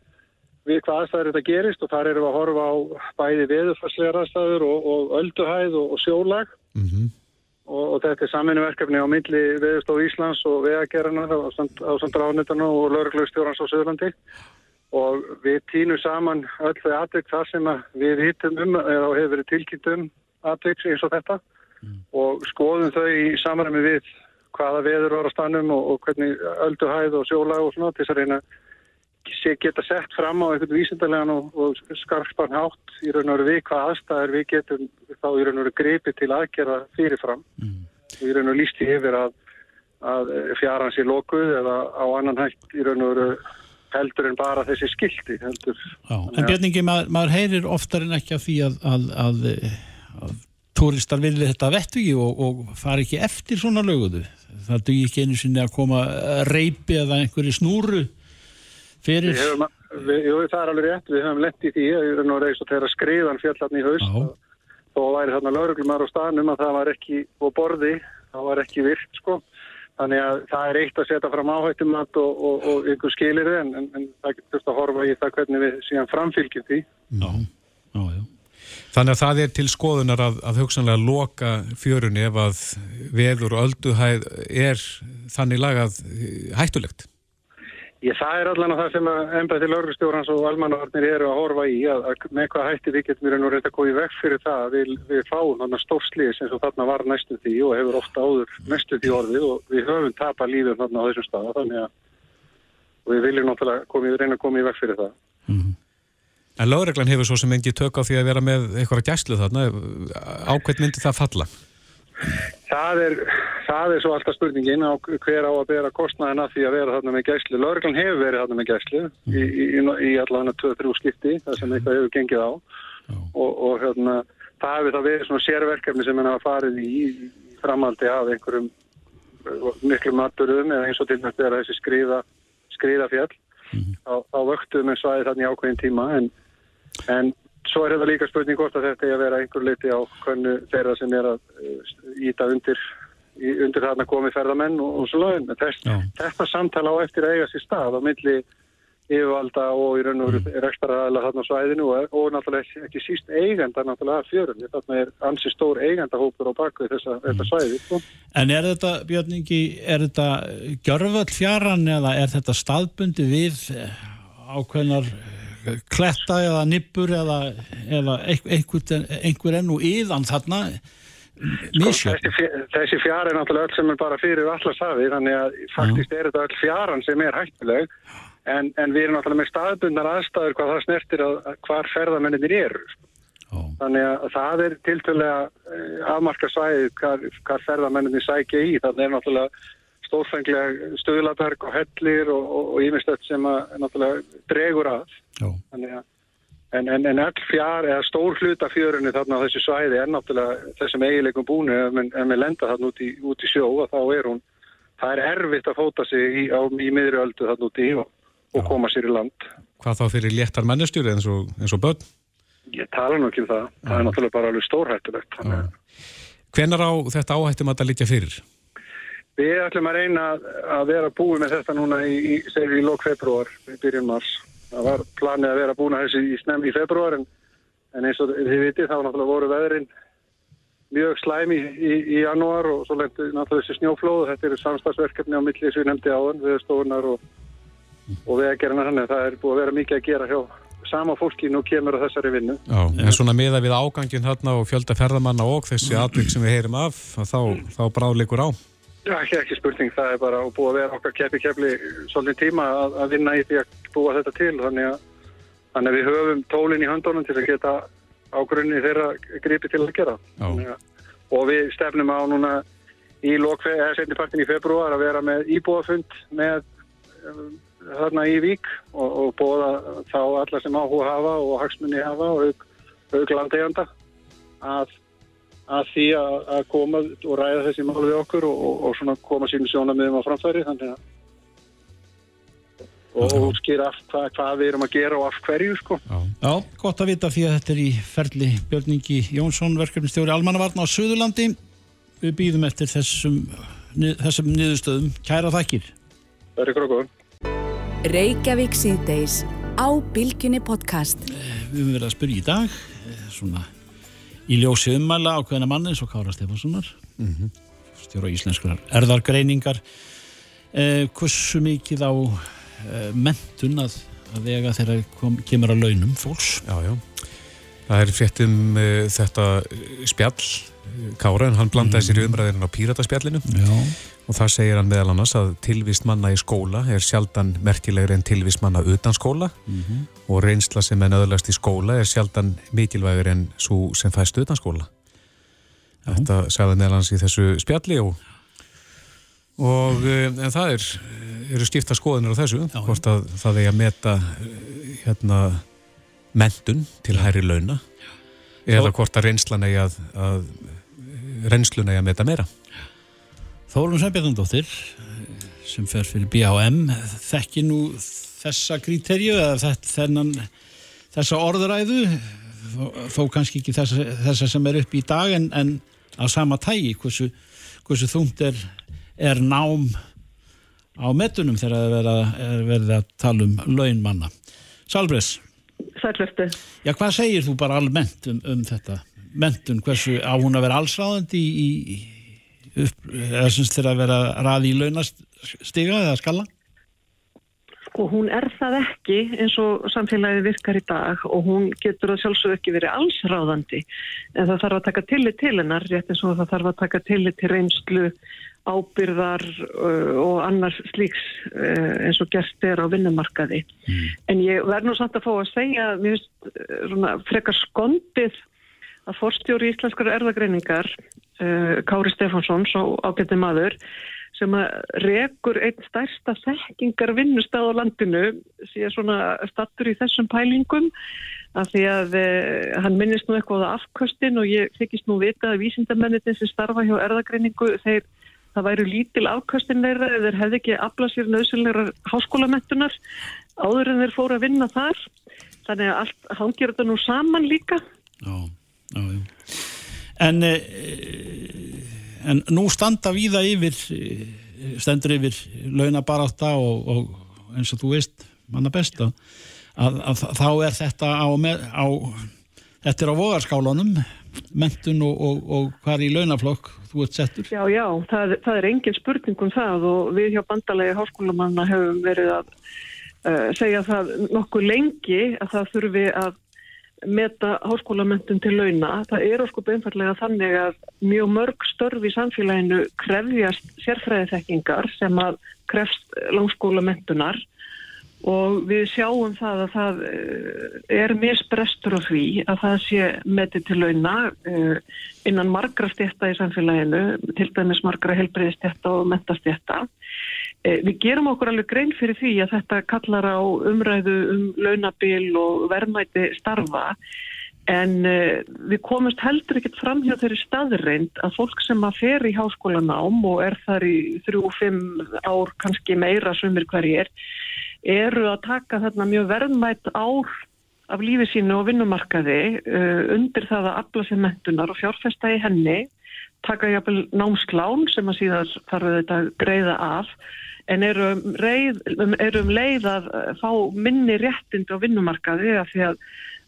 G: við hvað aðstæður þetta gerist og þar erum við að horfa á bæði veðurfarslegar aðstæður og, og ölduhæð og, sjólag.
B: Mm
G: og, og þetta er saminu á milli veðurstof Íslands og veðagerðanar á á samt ráðnetana og lauruglustjórans á Suðurlandi. Og við tínum saman öll þau atvik þar sem að við hittum um eða hefur verið tilkynnt um atvik eins og þetta. Og skoðum þau í samræmi við hvaða veður var á stannum og, og hvernig ölduhæð og sjólag og svona til þess að reyna sé geta sett fram á einhvern vísindarlegan og, og skarfspann hátt í raun og veru við hvað aðstæður við getum þá í raun og veru gripið til aðgerða fyrirfram og í raun og veru líst því yfir að, að fjaran sé lokuð eða á annan hægt í raun og veru heldur en bara þessi skildi heldur.
C: Já, en Björningi, maður, maður heyrir oftar en ekki af því að, að, að, að túristar vilja þetta vettugi og, og fari ekki eftir svona löguðu. Það dugi ekki einu sinni að koma reypi eða einhverju snúru fyrir.
G: Við höfum, við, jú, það er alveg rétt, við höfum lett í því að og veru eins og þeirra skriðan fjallarni í haust þó væri þarna lauruglumar á staðnum að það var ekki á borði, það var ekki virt sko. Þannig að það er eitt að setja fram áhættumat og, og, og ykkur skilir en, en, en það getur að horfa í það hvernig við síðan framfylgjum því.
C: Já, já.
B: Þannig að það er til skoðunar að, að hugsanlega loka fjörunni ef að veður og ölduhæð er þannig lagað eh, hættulegt.
G: Ég, það er allan að það sem að embætti lauruglustjórans og almannavarnir eru að horfa í að, að með hvað hætti við getum við nú reynda að í veg fyrir það að við, við fáum þarna stórsliðis eins og þarna var næstu því og hefur ofta áður næstu því orðið og við höfum tapað lífum þarna á þessum staða þannig að við viljum náttúrulega reyna að koma í veg fyrir það.
B: En lögreglan hefur svo sem engi tök á því að vera með eitthvað gæslu þarna. Ákveð myndi það falla?
G: Það er, það er svo alltaf spurningin á hver á að bera kostnaðin af því að vera þarna með gæslu. Lörglan hefur verið þarna með gæslu í, í, í, í allan að 2-3 skipti þar sem eitthvað hefur gengið á og, og hérna, það hefur það verið svona sérverkefni sem hann hafa farið í, í framaldi af einhverjum miklu maturðum eða eins og til næst er þessi skriða, skriðafjall þá, þá vöktum við svæði þannig ákveðin tíma en, en svo er þetta líka spurning hvort að þetta er að vera einhver liti á hvernig þeirra sem er að íta undir í, undir þarna komið ferðamenn og, og svo. Þess,
C: Já.
G: þetta samtala á eftir að eiga sér stað á milli yfirvalda og í raun og veru rekstaraðala þarna á svæðinu og, og náttúrulega ekki, síst eigenda náttúrulega af fjörunni. Þarna er ansi stór eigendahópur á bakvið þessa, þetta svæði. Sko.
C: En er þetta, Björn Ingi, er þetta gjörföll fjaran eða er þetta staðbundi við eh, ákveðnar eh, kletta eða nippur eða, eða einhver, einhver enn og yðan þarna misjöfn?
G: Þessi, fj- þessi fjara er náttúrulega öll sem er bara fyrir allarsafið þannig að faktist er þetta öll fjaran sem er hættuleg en, en við erum náttúrulega með staðbundnar aðstæður hvað það snertir að, að hvar ferðamennir eru.
C: Já.
G: Þannig að það er tiltölulega eh, afmarka svæðið hvar ferðamennir sækja í. Þannig er náttúrulega stórfenglega stöðlaberg og hellir og ímestött sem að náttúrulega dregur að. Þannig að En, en, en all fjár eða stór hluta fjörunni þarna á þessu svæði er náttúrulega þessum eiginleikum búinu ef við lenda þarna út í, út í sjó og þá er hún, það er erfitt að fóta sig í, á, í miðri öldu þarna út í og, og koma sér í land.
B: Hvað þá fyrir léttar mennestjúri eins og, eins og börn?
G: Ég tala nú ekki um það, það er náttúrulega bara alveg stórhættulegt.
B: Hvenar á þetta áhættum að þetta litja fyrir?
G: Við ætlum að reyna að- að vera búið með þetta núna í, í, segir við í lók februar, í byrjun mars. Það var planið að vera búin að þessu í snem í februar en, en eins og þið vitið þá náttúrulega voru veðrin mjög slæm í, í, í janúar og svo lendi náttúrulega þessi snjóflóð. Þetta eru samstagsverkefni á milli sem við nefndi áðan, viðstofunar og, og veðgerina þannig að það er búið að vera mikið að gera hjá sama fólki nú kemur á þessari vinnu.
B: Já, en svona miða við ágangin þarna og fjölda ferðamanna og þessi atvik sem við heyrim af, að þá, þá bráðleikur á.
G: Já, ekki, ekki spurning, það er bara búið að vera okkar keppi kepli svolítið tíma að, að vinna í því að búa þetta til. Þannig að, þannig að við höfum tólinn í höndunum til að geta ágrunni þeirra gripi til að gera. Að, og við stefnum á núna í setnipartin í februar að vera með íbúafund með um, þarna í Vík og, og bóða þá alla sem áhuga hafa og hagsmunni hafa og auk, auk landegjanda að að því að, koma og ræða þessi mál við okkur og, og, og svona koma sínum sjónamiðum á framfæri þannig að og útskýra af hvað, hvað við erum að gera og af hverju sko.
C: Já, gott að vita því að þetta er í ferli Björn Ingi Jónsson, verkefnistjóri Almannavarna á Suðurlandi. Við býðum eftir þessum, þessum niðurstöðum. Kæra þakkir.
G: Það er ykkur okkur.
A: Reykjavík síðdeis á Bilginni podcast.
C: Við höfum verið að spyrja í dag, eh, svona í ljósi ummæla ákveðina manni eins og Kára Stefanssonar, stjóra íslenskrar erðargreiningar. Eh, hversu mikið á eh, mentun að, að vega þegar kom, kemur að launum fólks?
B: Já, já. Það er frétt um uh, þetta eh, spjall, eh, Kára, en hann blandaði sér í umræðinu á Pírataspjallinu.
C: Já.
B: og það segir hann meðal annars að tilvist manna í skóla er sjaldan merkilegri en tilvist manna utan skóla. Og reynsla sem er nöðlast í skóla er sjaldan mikilvægur en svo sem fæst utan skóla. Þetta sagði meðal annars í þessu spjalli og, og eh, en það er, eru skipta skoðanir á þessu,
C: Já.
B: hvort að það er að meta eh, hérna mentun til hæri launa eða hvort að reynslan eigi að, að reynslun eigi að meta meira.
C: Þórun Sveinbjörnandóttir sem fer fyrir BHM þekki nú þessa kríterju eða þennan þessa orðuræðu þó, þó kannski ekki þessa, þessa sem er upp í dag en, en á sama tægi hversu, hversu þungt er, er nám á metunum þegar það er verið að, er verið að tala um launmanna. Salbres,
H: Sælvertu.
C: já hvað segir þú bara almennt um, um þetta mentun, hversu á hún að vera allsráðandi í, í upp, eða sem þeirra að vera raði í launastiga eða skalla?
H: Sko hún er það ekki eins og samfélagið virkar í dag og hún getur að sjálfsög ekki verið allsráðandi en það þarf að taka tillit til hennar rétt eins og það þarf að taka tillit til reynslu ábyrðar uh, og annars slíks uh, eins og gert er á vinnumarkaði. En ég verð nú samt að fá að segja, mér finnst uh, frekar skondið að forstjóri íslenskar erðagreiningar, uh, Kári Stefánsson, svo ágætti maður, sem að rekur einn stærsta þekkingar vinnustað á landinu sé svona stattur í þessum pælingum af því að eh, hann minnist nú eitthvað á afkvöstin og ég þykist nú vita að vísindamennitin sem starfa hjá erðagreiningu þeir það væru lítil afkvöstin þeirra eða þeir hefði ekki aflað sér nöðsynleira háskólamettunar áður en þeir fóru að vinna þar. Þannig að allt hangir þetta nú saman líka.
C: Já, já, já. En, e, en nú standa víða yfir, eh, stendur yfir launabarátta og, og eins og þú veist, manna besta, að, að þá er þetta á, á þetta er á vogarskálunum, mentun og, og, og hvað er í launaflokk þú ert settur?
H: Já, já, það, það er engin spurning um það og við hjá bandalegi háskólamanna hefum verið að uh, segja það nokkuð lengi að það þurfi að meta háskólamöntun til launa. Það er sko beinfarlega þannig að mjög mörg störf í samfélaginu krefjast sérfræðiþekkingar sem að krefst langskólamöntunar og við sjáum það að það eh, er misbrestur á því að það sé metið til launa eh, innan margra stjætta í samfélaginu, til dæmis margra helbreyðstjætta og mentastjætta. Eh, við gerum okkur alveg grein fyrir því að þetta kallar á umræðu um launabil og verðmæti starfa. En við komumst heldur ekkert fram hjá þeirri staðreind að fólk sem að fer í háskólanám og er þar í þrjú-fimm ár kannski meira sumir hverjir eru að taka þarna mjög verðmætt ár af lífi sínu og vinnumarkaði uh, undir það að afla sér mentunar og fjárfesta í henni, taka jáfnvel námsklán sem að síðan þarf þetta að greiða af, en eru um, reið, eru um leið að fá minni réttind á vinnumarkaði af því að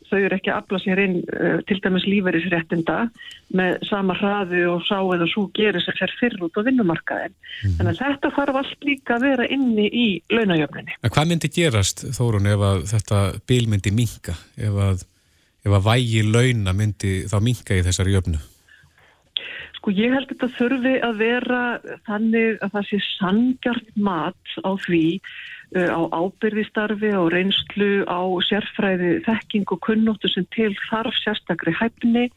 H: þau eru ekki að afla sér inn uh, til dæmis lífeyrisréttinda með sama hraði og sá eða svo gerir sér sér fyrr út á vinnumarkaðin. Mm. Þannig að þetta þarf allt líka að vera inni í launajöfninni.
B: En hvað myndi gerast, Þórun, ef að þetta bil myndi minka, ef að, ef að vægi launa myndi þá minka í þessari jöfnu?
H: Sko ég held þetta þurfi að vera þannig að það sé sangjart mat á því Uh, á ábyrðistarfi, á reynslu, á sérfræði þekking og kunnóttu sem til þarf sérstakri hæfni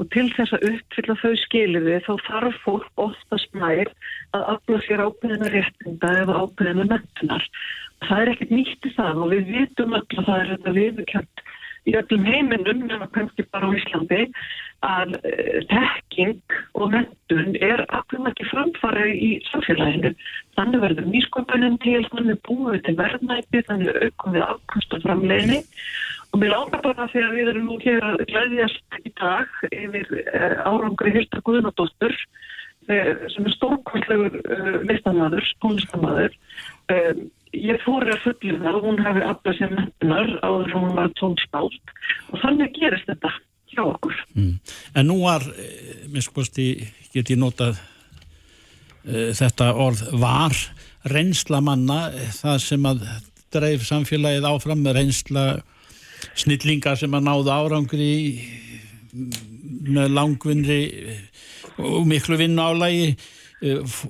H: og til þess að uppfylla þau skiliði þá þarf fólk oftast nær að afla sér ábyrðina réttinda eða ábyrðina mentunar. Það er ekkert nýtt í það og við vitum öll að það er þetta viðkjönd í öllum heiminum, nema kannski bara á Íslandi, að tekking eh, og mentun er allir ekki framfara í samfélaginu. Þannig verður nýsköpunin til, þannig búið við til verðnæpi, þannig aukum við afkvæmstu framleginni og mér láta bara að við erum nú hér að glæðjast í dag yfir uh, árangri Hilda Guðnardóttur uh, sem er stórkvæmlegur uh, listamæður, tónlistamæður ég fór að fullið það og hún hefði aflað sér mentunar áður hún var tónskált og þannig gerist þetta hjá okkur. Mm.
C: En nú var, eh, minnskosti, get ég notað uh, þetta orð var reynsla manna, eh, það sem að dreif samfélagið áfram með reynsla snillinga sem að náðu árangri með langvinri og miklu vinnu álægi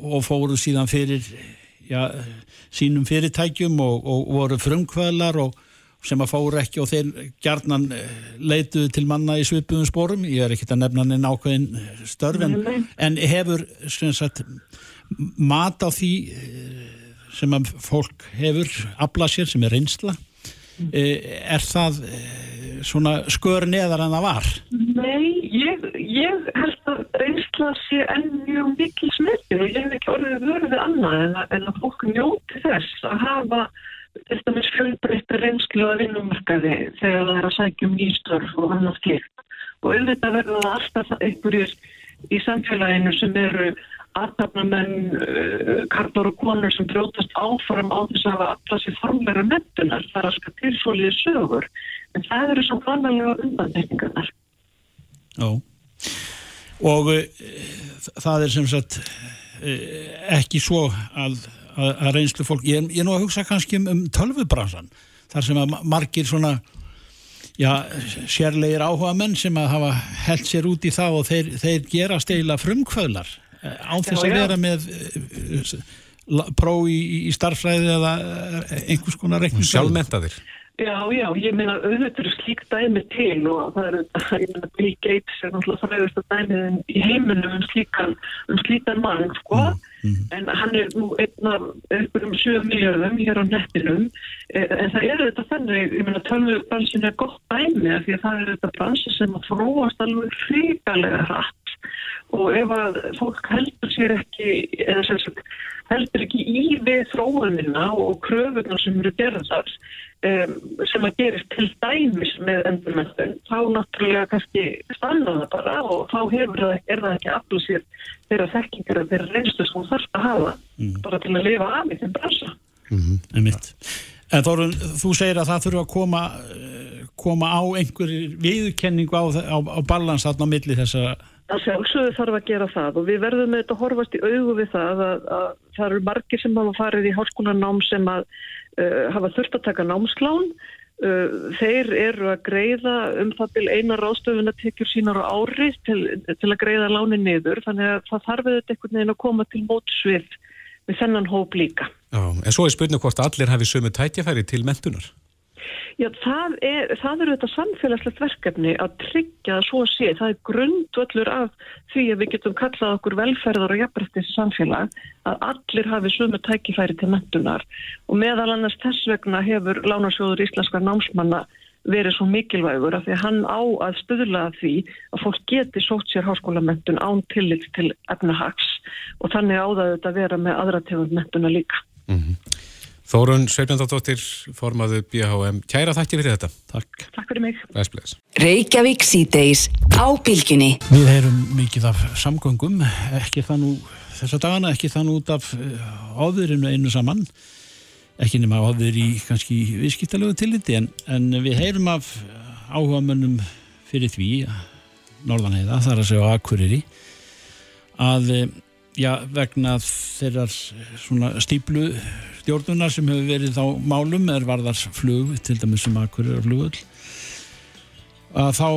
C: og fóru síðan fyrir já, sínum fyrirtækjum og, og voru frumkvöðlar og sem að fóru ekki og þeir gjarnan eh, leituðu til manna í svipuðum spórum, ég er ekkert að nefna henni nákvæðin störfin, en hefur sagt, mat á því eh, sem að fólk hefur aflað sér sem er reynsla eh, er það svona skör neðar en það var?
H: Nei, ég, ég held að reynsla sé enn mjög mikil smertir og ég hef ekki orðið verið annað en að, en að fólk njóti þess að hafa til dæmis fjölbreytta reynslu að vinnumarkaði þegar það er að sækja um nýstörf og annað slikt. Og auðvitað verður það alltaf einhverjir í samfélaginu sem eru aðtapnamenn, uh, karlar og konur sem brjótast áfram á þess að alltaf sér formleira mentunar þar að ska tilsvoliði sögur. En það eru svo vanlega undantekningarnar.
C: Já, og uh, það er sem sagt uh, ekki svo að að, að reynslu fólk, ég, ég er nú að hugsa kannski um, um tölvubransan, þar sem að margir svona já, sérlegir áhuga menn sem að hafa held sér út í það og þeir, þeir gera steila frumkvöðlar eh, á þess að vera með uh, próf í, í starfræði eða einhvers konar reiknum
B: sjálfmentaðir
H: Já, já, ég meina auðvitað eru slík dæmi til og það er, ég meina Bill Gates er náttúrulega fræðist að dæmiðin í heiminum um slíkan, um slíkan mann, sko, en hann er nú einn af einhverjum 7 miljardum hér á nettinum, eh, en það er þetta þannig, ég meina tölvubransin er gott dæmi af því að það er þetta bransi sem að þróast alveg hrikalega hratt og ef að fólk heldur sér ekki, eða sem sagt, heldur ekki í við þróunina og kröfunar sem eru gerðar um, sem að gerist til dæmis með endurmennstun, þá náttúrulega kannski stanna það bara og þá hefur það, er það ekki aflu sér þeirra þekkingar og þeirra reynslu sem hún þarf að hafa bara til að lifa af í þeim bransa.
C: Einmitt. En Þórun, þú segir að það þurfa að koma, eh, koma á einhverjir viðkenningu á, á, á balans þarna á milli þessa
H: að sjálfsögðu þarf að gera það og við verðum með þetta að horfast í augu við það að, að það eru margir sem hafa farið í háskólanám sem að uh, hafa þurft að taka námslán uh, þeir eru að greiða um það til eina ráðstöfun að tekjur sínar á ári til, til að greiða láni niður þannig að það þarf þetta einhvern veginn að koma til mótsvið við þennan hóp líka.
B: Já, en svo er spurning hvort allir hafi sömu tætjafæri til mentunar.
H: Já, það, er, það eru þetta samfélagslegt verkefni að tryggja að svo sé. Það er grundvöllur af því að við getum kallað okkur velferðar og jafnbrettis samfélag að allir hafi sömu tækifæri til mentunar og meðal annars þess vegna hefur Lánarsjóður Íslenskar námsmanna verið svo mikilvægur af því að hann á að stuðla að því að fólk geti sótt sér háskólamentun án tillit til efnahags og þannig áðaðu þetta að vera með aðra tegund mentuna líka.
B: Mm -hmm. Þórun Sveifnandardóttir, formaðu BHM. Kæra þakki fyrir þetta.
C: Takk.
H: Takk fyrir mig.
B: Bless,
A: Reykjavík síðdeis á bylginni.
C: Við heyrum mikið af samgöngum, ekki það nú þessa dagana, ekki það nú út af áðurinu einu saman, ekki nema áður í kannski viðskiptalögu tilliti, en, en við heyrum af áhuga mönnum fyrir því, Norðanheiða, þar að segja á Akureyri, að já, vegna þeirrar svona stíplu stjórnunar sem hefur verið þá málum er varðars flug, til dæmis sem akkur er flugull að þá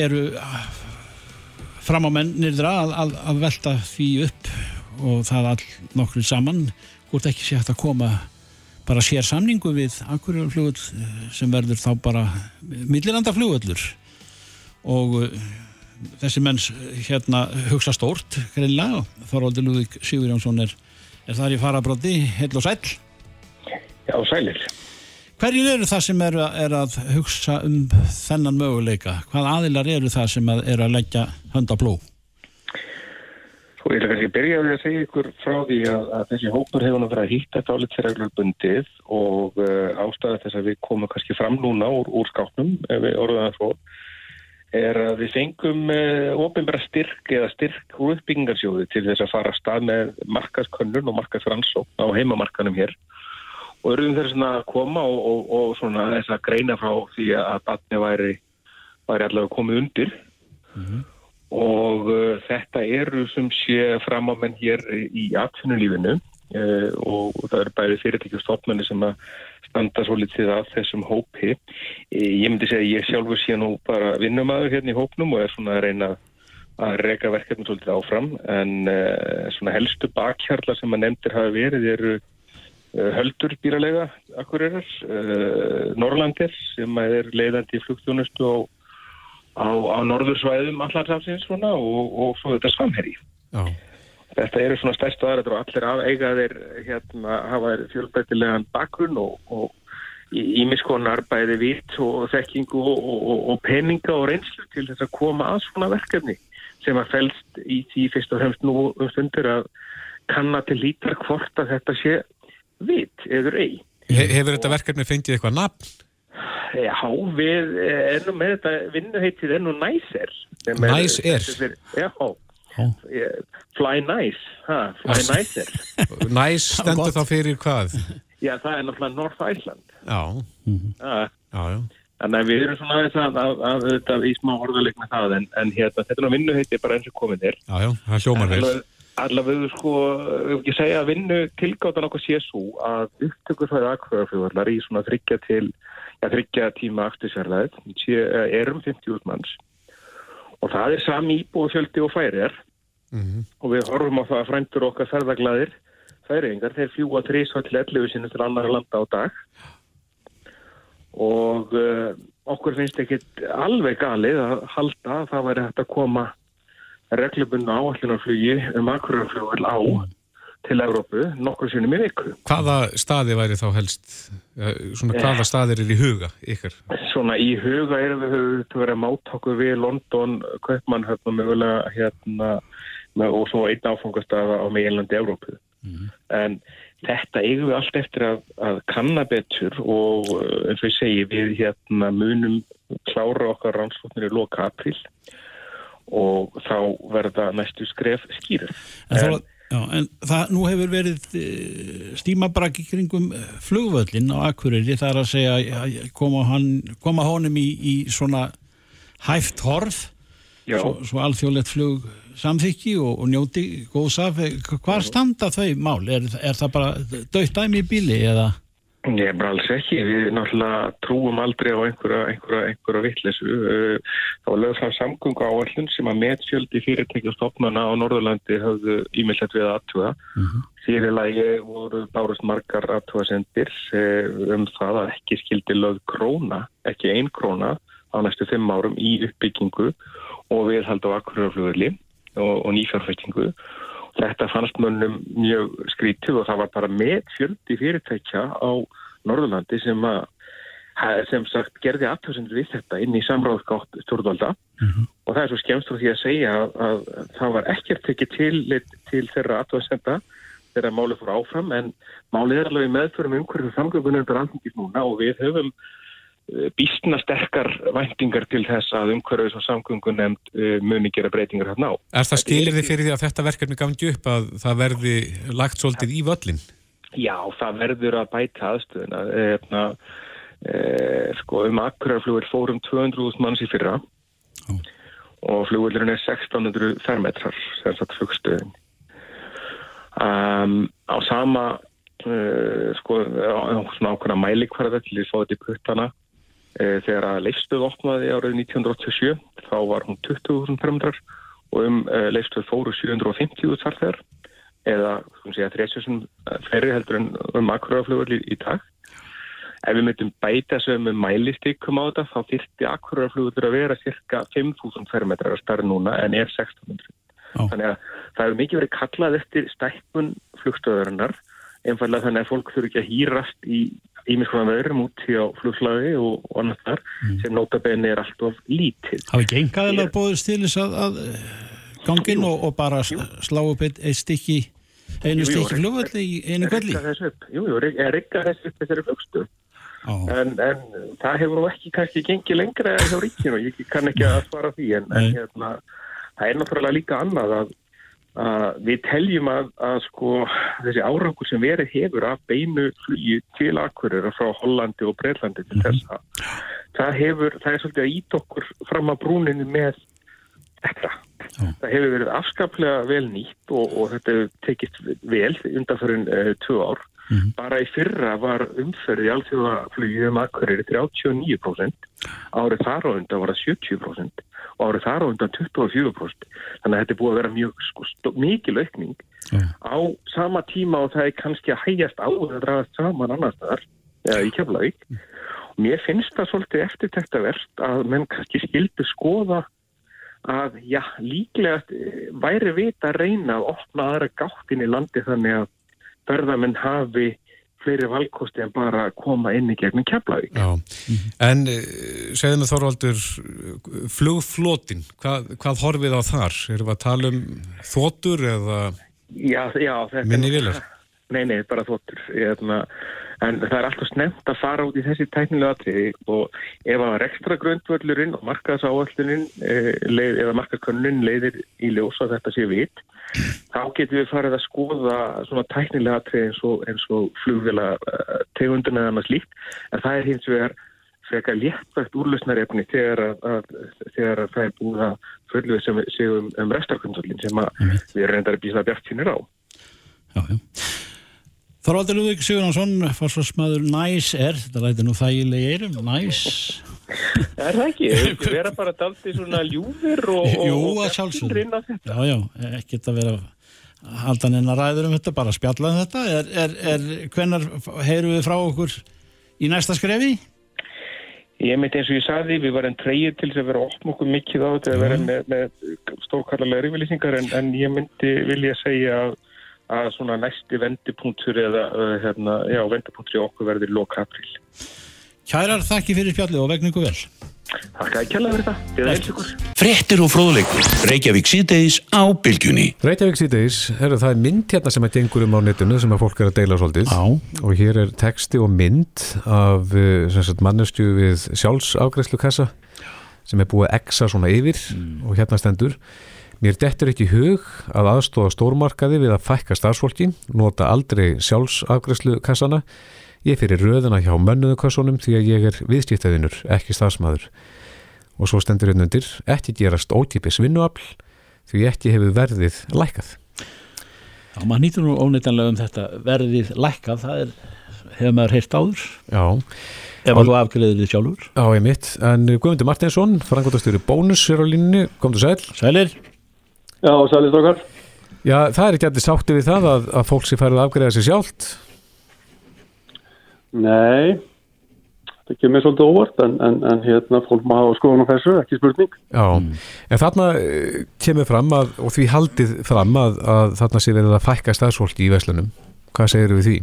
C: eru fram á mennirðra að, að, að velta því upp og það all nokkur saman. Hvort ekki sé hægt að koma bara sér samningu við akkur flugull sem verður þá bara milliranda flugullur og þessi menns hérna hugsa stórt greinlega, Þorvaldur Lúðvík Sigur Jónsson er, er þar í farabróti heil og sæl
I: Já, sælir
C: Hverjir eru það sem eru að, er að hugsa um þennan möguleika? Hvað aðilar eru það sem að eru að leggja hönda bló?
I: Svo ég vil kannski byrja að segja ykkur frá því að, að þessi hópur hefur verið að hýtta þetta álið til reglarbundið og uh, ástæða þess að við komum kannski fram núna úr, úr skáknum ef við orðum það svo er að við fengum uh, ofinbæra styrk eða styrk úr uppbyggingarsjóði til þess að fara að stað með markaðskönnun og markaðsfrannsókn á heimamarkanum hér og erum þeir svona að koma og, og, og svona þess að greina frá því að batni væri, væri allavega komið undir mm -hmm. og uh, þetta eru sem sé fram á menn hér í atvinnulífinu uh, og, og það eru bæri fyrirtækjastofnarnir sem að standa svo litið af þessum hópi. Ég myndi segja að ég sjálfur sé nú bara vinnumæður hérna í hópnum og er svona að reyna að reyka verkefni svolítið áfram en uh, svona helstu bakhjarlar sem að nefndir hafa verið eru höldur býralega akkurirar, uh, Norrlandir sem er leiðandi í flugþjónustu á, á, á norðursvæðum allarsafsins svona og, og svo þetta samherri.
B: Já.
I: Þetta eru svona stærstu aðrættur og allir af eigaðir hérna hafa fjölbreytilegan bakgrunn og, og ímiskonar bæði vitt og þekkingu og, og, og peninga og reynslu til þess að koma að svona verkefni sem að fælst í því fyrst og fremst nú um stundir að kanna til lítar hvort að þetta sé vitt eður ei.
B: He hefur þetta verkefni fengið eitthvað nafn?
I: Já, við ennum með þetta vinnuheitið enn og næser.
B: Næser?
I: Já, fly nice, ha, fly nicer. [LAUGHS]
B: Næs stendur þá fyrir hvað?
I: Já, það er náttúrulega North Iceland.
B: Já.
I: Já,
B: já, já.
I: Þannig að við erum svona aðeins að, að, að, að í smá orðaleg með það, en, en hérna, þetta er ná vinnuheiti bara eins og komið er.
B: Já, já, það hljómar vel.
I: Allavega, sko, við ekki segja að vinnu tilgáttan okkur sé svo að upptökur það aðkvæðarfljóðarlar í svona þryggja til, já, þryggja tíma aftursverðaðið, er um 50 manns. Og það er sami íbúið fjöldi og færir mm -hmm. og við horfum á það að frændur okkar ferðaglaðir færingar, þeir fljúa 3-11 sinu til annar landa á dag og uh, okkur finnst ekki alveg galið að halda að það væri hægt að koma reglubunna áallunarflugi um akkurarflugvel á til Evrópu nokkur sinnum í viku.
B: Hvaða staði væri þá helst, eh, svona hvaða staðir er í huga ykkar?
I: Svona í huga erum við höfum verið mátáku við London, Kaupmannhöfn og mögulega hérna og svo einn áfangastafa á meginlandi Evrópu. En þetta eigum við allt eftir að, að kanna betur og uh, eins og ég segi við hérna munum klára okkar rannsóknir í loka april og þá verða næstu skref skýrið.
C: En, en, já, en það nú hefur verið uh, stímabrak í kringum eh, flugvöllin á Akureyri það er að segja að koma, hann, koma honum í, í svona hæft horf
I: Já.
C: svo, svo alþjóðlegt flug samþykki og, og njóti góðs af hvað standa þau mál? Er, er það bara dögt dæmi í bíli eða?
I: Er bara alls ekki. Við náttúrulega trúum aldrei á einhverja, einhverja, einhverja vittlesu. Það var lögð fram samgöngu áallun sem að metfjöldi fyrirtækjastofnana á Norðurlandi hafðu ímyndilegt við aðtuga. Mm -hmm. Fyrirlægi voru bárust margar aðtugasendir um það að ekki skildi lögð króna, ekki ein króna á næstu fimm árum í uppbyggingu og viðhald á akkuraflugurli og, og nýfjárfæktingu. Þetta fannst mönnum mjög skrítið og það var bara með fjöldi fyrirtækja á Norðurlandi sem að sem sagt gerði aðtöðsendur við þetta inn í samráðsgátt stjórnvalda mm -hmm. og það er svo skemst frá því að segja að, að það var ekkert tekið til, til þeirra aðtöðsenda þeirra málið fór áfram en málið er alveg meðförum umhverfið samgöngunum og við höfum býstna sterkar væntingar til þess að umhverfis og samgöngun nefnd uh, muni gera breytingar hérna á.
B: Er það skilir þið fyrir því að þetta verkefni gangi upp að það verði lagt svolítið í völlin?
I: Já, það verður að bæta aðstöðuna. Eðna, e, sko, um akkurarflugur fórum 200.000 manns í fyrra oh. og flugurinn er 1600 fermetrar, sem sagt flugstöðin. Um, á sama uh, sko, svona ákveðna mælikvarða til því að fá þetta í puttana Þegar að leifstöð opnaði árið 1987 þá var hún 20.000 fermetrar og um uh, leifstöð fóru 750.000 farþegar eða segja, 30.000 ferri heldur en um akkuraflugur í, dag. Ef við myndum bæta þessu með mælistíkum á þetta þá þyrtti akkuraflugur að vera cirka 5.000 fermetrar að starra núna en er 1600. Oh. Þannig að það hefur mikið verið kallað eftir stækkun flugstöðurinnar einfallega þannig að fólk þurfi ekki að hýrast í ímiðskoðan veðurum út í á flugslagi og, og annars þar mm. sem notabenni er alltaf lítið.
C: Hafa ekki engaðilega bóðist til þess að, að gangin og, og bara slá upp eitt, eitt stykki einu jú, stykki flugvöldi í einu kvöldi?
I: Jú, jú, er rikka þessu þessari flugstöð. Oh. En, en það hefur ekki kannski gengið lengra hjá ríkinu, ég kann ekki að svara því en, en hérna, það er náttúrulega líka annað að Uh, við teljum að, að sko, þessi árangur sem verið hefur af beinu flugi til akkurir frá Hollandi og Breitlandi til þessa það, hefur, það er svolítið að ít okkur fram að brúninu með þetta. Það hefur verið afskaplega vel nýtt og, og þetta hefur tekist vel undanfyrin uh, tvö ár. Mm. Bara í fyrra var umferði alþjóðaflugið um akkurir 39% árið þar á undan var það 70% og árið þar á undan 24%. Þannig að þetta er búið að vera mjög sko, mikil aukning yeah. á sama tíma og það er kannski að hægjast á að dragast saman annar staðar eða í Keflavík. Mm. Og mér finnst það svolítið eftir þetta verst að menn kannski skildu skoða að já, líklega væri vita að reyna að opna aðra gáttin í landi þannig að verðamenn hafi fleiri valkosti en bara að koma inn í gegnum Keflavík.
B: Já, en segðum við Þorvaldur, flugflótin, hvað, hvað horfið á þar? Erum við að tala um þóttur eða
I: já, já,
B: minni vilar? [LAUGHS]
I: Nei, nei, bara þóttur. Hérna, en það er alltaf snemt að fara út í þessi tæknilega atriði og ef að rekstra grundvöldurinn og markaðsáallurinn leið, eða markaðskönnin leiðir í ljósa þetta sé vitt, þá getum við farið að skoða svona tæknilega atrið eins og, og flugvila uh, tegundina eða annars líkt en það er hins vegar frekar léttvægt úrlösnarefni þegar að, að, þegar að það er búið að fölluð sem séum um, restarkundvöldin sem við reyndar að býsa bjart sínir á.
C: Já, já Þorvaldur Lúðvík Sigurðansson, fórsvarsmaður næs er, þetta læti nú þægilegi eirum, næs. [LAUGHS]
I: Er það ekki? Það [LAUGHS] vera bara dalti svona ljúfur og...
C: Jú, að sjálfsögðu. Já, já, ekkert að vera haldan en að ræður um þetta, bara spjalla um þetta. Er, er, er, hvenar heyru við frá okkur í næsta skrefi?
I: ég myndi eins og ég saði, við varum treyið til þess að vera opn okkur mikið á þetta að vera með, með stórkallarlega yfirlýsingar en, en ég myndi vilja segja að, að svona næsti vendipunktur eða hérna, já, vendipunktur í okkur verður loka april.
C: Kærar þakki fyrir spjallið og vegna ykkur vel.
I: Takk að kjalla fyrir þetta. Eða eins ykkur.
J: Fréttir og fróðleikur. Reykjavík síðdeis á bylgjunni.
B: Reykjavík síðdeis, herru, það er mynd hérna sem að gengur um á netinu sem að fólk er að deila svolítið
C: Já.
B: og hér er texti og mynd af mannestju við sjálfsafgræslu kassa sem er búið að exa svona yfir og hérna stendur Mér dettur ekki í hug að aðstóða stórmarkaði við að fækka starfsfólki, nota aldrei sjálfsafgræslu kassana Ég fyrir röðina hjá mönnuðukassunum því að ég er viðskiptaðinur, ekki starfsmæður. Og svo stendur hérna undir, ekki gerast ótípis vinnuafl því ekki hefur verðið lækkað.
C: Já, maður nýtur nú óneitanlega um þetta verðið lækkað, það er, hefur maður heyrt áður,
B: Já,
C: ef að þú afgriðir þið sjálfur.
B: á ég mitt. En Guðmundur Martinsson, frangotastjóri Bónus er á línunni, komdu sæl.
C: Sælir,
K: Já, sælir strókar.
B: Já, það er ekki allir sátti við það að, að fólk sé færið að afgreða sér sjálft.
K: Nei, það kemur svolítið óvart en, en, en hérna fólk má hafa skoðun á þessu, ekki spurning.
B: Já, en þarna eh, kemur fram að, og því haldið fram að, að þarna sé verið að fækka starfsfólki í Veslunum. Hvað segir við því?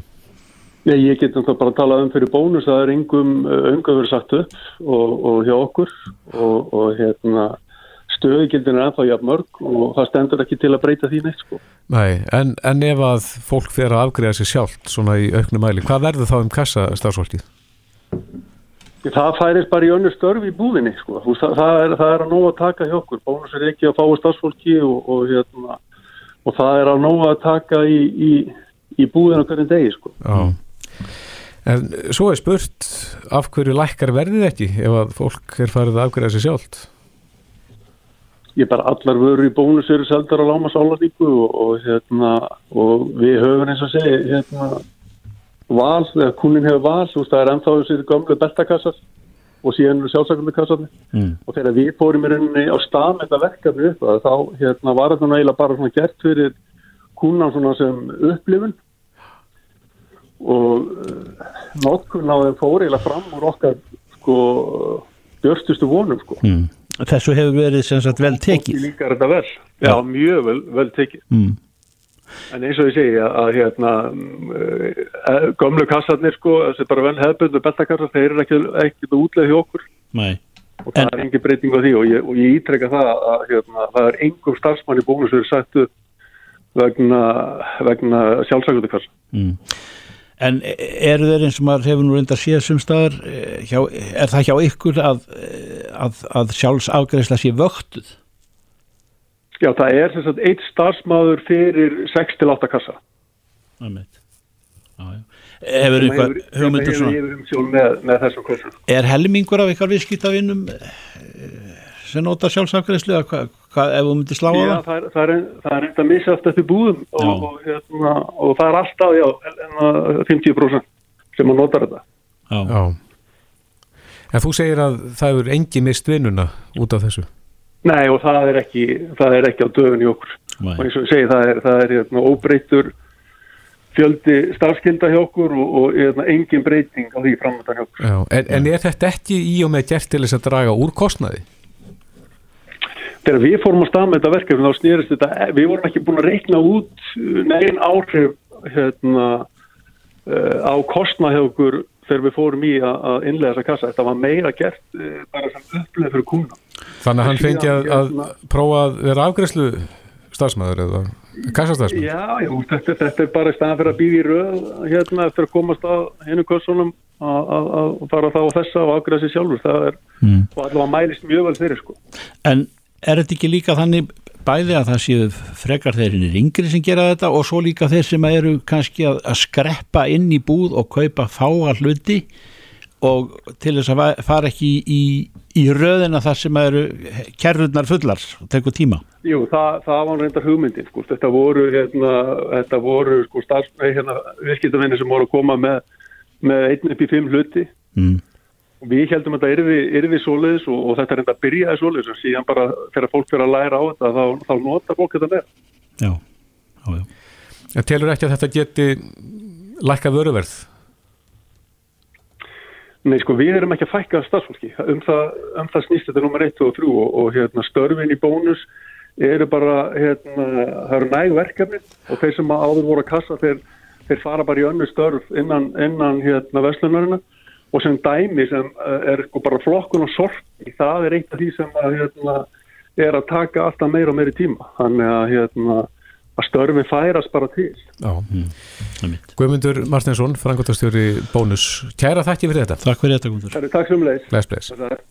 K: Nei, ég get náttúrulega bara að tala um fyrir bónus að það er engum umgöð verið sagt upp og, og hjá okkur og, og hérna stöðugildin er ennþá jafn mörg og það stendur ekki til að breyta því neitt sko.
B: Nei, en, en ef að fólk fer að afgreða sér sjálft svona í auknum mæli, hvað verður þá um kassa starfsfólkið?
K: Það færist bara í önnu störf í búðinni sko. Það, það, er, það er að nóga að taka hjá okkur. Bónus er ekki að fáa starfsfólki og, og, hérna, og það er að nóga að taka í, í, í búðinu hverjum degi sko.
B: Já. En svo er spurt af hverju lækkar verðið ekki ef að fólk er farið að afgreða sér sjálft?
K: Ég bara allar vörur í bónus eru seldar á lámas álaríku og, og, hérna, og við höfum eins og segi hérna, val, eða kunin hefur val, þú veist það er ennþá þessi gömlu beltakassar og síðan eru sjálfsakundikassarnir
C: mm.
K: og þegar við fórum í rauninni á stað með þetta verkefni upp þá hérna, var þetta eiginlega bara svona gert fyrir kunan svona sem upplifun og uh, notkun á þeim fór eiginlega fram úr okkar sko björstustu vonum sko
C: mm. Þessu hefur verið sem sagt vel tekið.
K: líkar þetta vel, já,
C: Já.
K: mjög vel, vel tekið
C: Mm.
K: en eins og ég segi að, hérna uh, gömlu kassarnir sko þessi bara vel hefðbundu beltakassar þeir eru ekki, ekki útleið hjá okkur
C: Nei.
K: og það
C: En-
K: er engin breyting á því og ég, og ég ítreka það að hérna, það er engum starfsmann í bónus sem er sagt upp vegna, vegna sjálfsakundikassa
C: Mm. En eru þeir eins og maður hefur nú reynda síðan sem staðar, eh, er það hjá ykkur að, eh, að, að sjálfsafgreðsla sé vöktuð?
K: Já, það er sem sagt eitt starfsmáður fyrir 6-8 kassa
C: Einmitt. Já, já. Hefur eitthvað hugmyndur svona?
K: með, með
C: Er helmingur af ykkar viðskiptavinnum sem nota sjálfsafgreðslu eða hvað, hva, ef þú myndir slá á
K: Já,
C: það?
K: það er, það er, það er enda misjátt eftir búðum og, og, hérna, og það er alltaf, já, en, en, 50% sem að nota þetta.
C: Já.
B: Já. En þú segir að það hefur engi mist vinnuna út af þessu.
K: Nei, og það er ekki, það er ekki á dögun í okkur.
C: Nei.
K: Og eins og ég segi, það er, það er hérna, óbreytur fjöldi starfskilda hjá okkur og, og hérna, engin breyting á því framöndan hjá okkur.
B: Já. En, en er þetta ekki í og með gert til þess að draga úr kostnaði?
K: Þegar við fórum á stað með þetta verkefni þá snýrist þetta, við vorum ekki búin að reikna út negin áhrif hérna, uh, á kostnað hjá okkur þegar við fórum í að, að innlega þessa kassa. Þetta var meira gert uh, bara sem uppleið fyrir kuna.
B: Þannig að hann fengi að, að
K: hérna-
B: prófa að vera afgræslu starfsmæður eða kassastarfsmæður?
K: Já, já, þetta, þetta er bara staðan fyrir að býða í röð hérna eftir að komast að hennu kursunum að að- að fara þá á þessa og afgræða sér sjálfur. Það er,
C: Mm.
K: og allavega mælist mjög vel fyrir sko.
C: En er þetta ekki líka þannig bæði að það séu frekar þeir hinnir yngri sem gera þetta og svo líka þeir sem eru kannski að, að skreppa inn í búð og kaupa fáa hluti og til þess að fara ekki í, í, röðina þar sem eru kerrurnar fullar og tekur tíma.
K: Jú, það, það var reyndar hugmyndin sko. Þetta voru, hérna, þetta voru sko, starfsmæði, hérna, viðskiptavinni sem voru að koma með, með einn upp í fimm hluti
C: Mm.
K: Við heldum að þetta yrði svoleiðis og, og þetta reynda að byrjaði svoleiðis og síðan bara þegar fólk fyrir að læra á þetta þá, þá nota fólk þetta með.
C: Já, já, já.
B: En telur ekki að þetta geti lækka vöruverð?
K: Nei, sko, við erum ekki að fækka starfsfólki. Um það, um það snýst þetta nummer 1 og 3 og, og hérna, störfin í bónus eru bara, hérna, það eru næg verkefni og þeir sem áður voru að kassa, þeir, þeir fara bara í önnu störf innan, innan hérna, vestlunarina og sem dæmi sem eh, er sko bara flokkun og sorti, það er eitt af því sem að, hérna, er að taka alltaf meira og meiri tíma. Þannig að, hérna, að störfin færast bara til.
B: Já. Guðmundur Martinsson, frangotastjóri Bónus. Kæra þakki fyrir þetta.
C: Takk fyrir þetta, Guðmundur.
K: Takk sem
B: bless.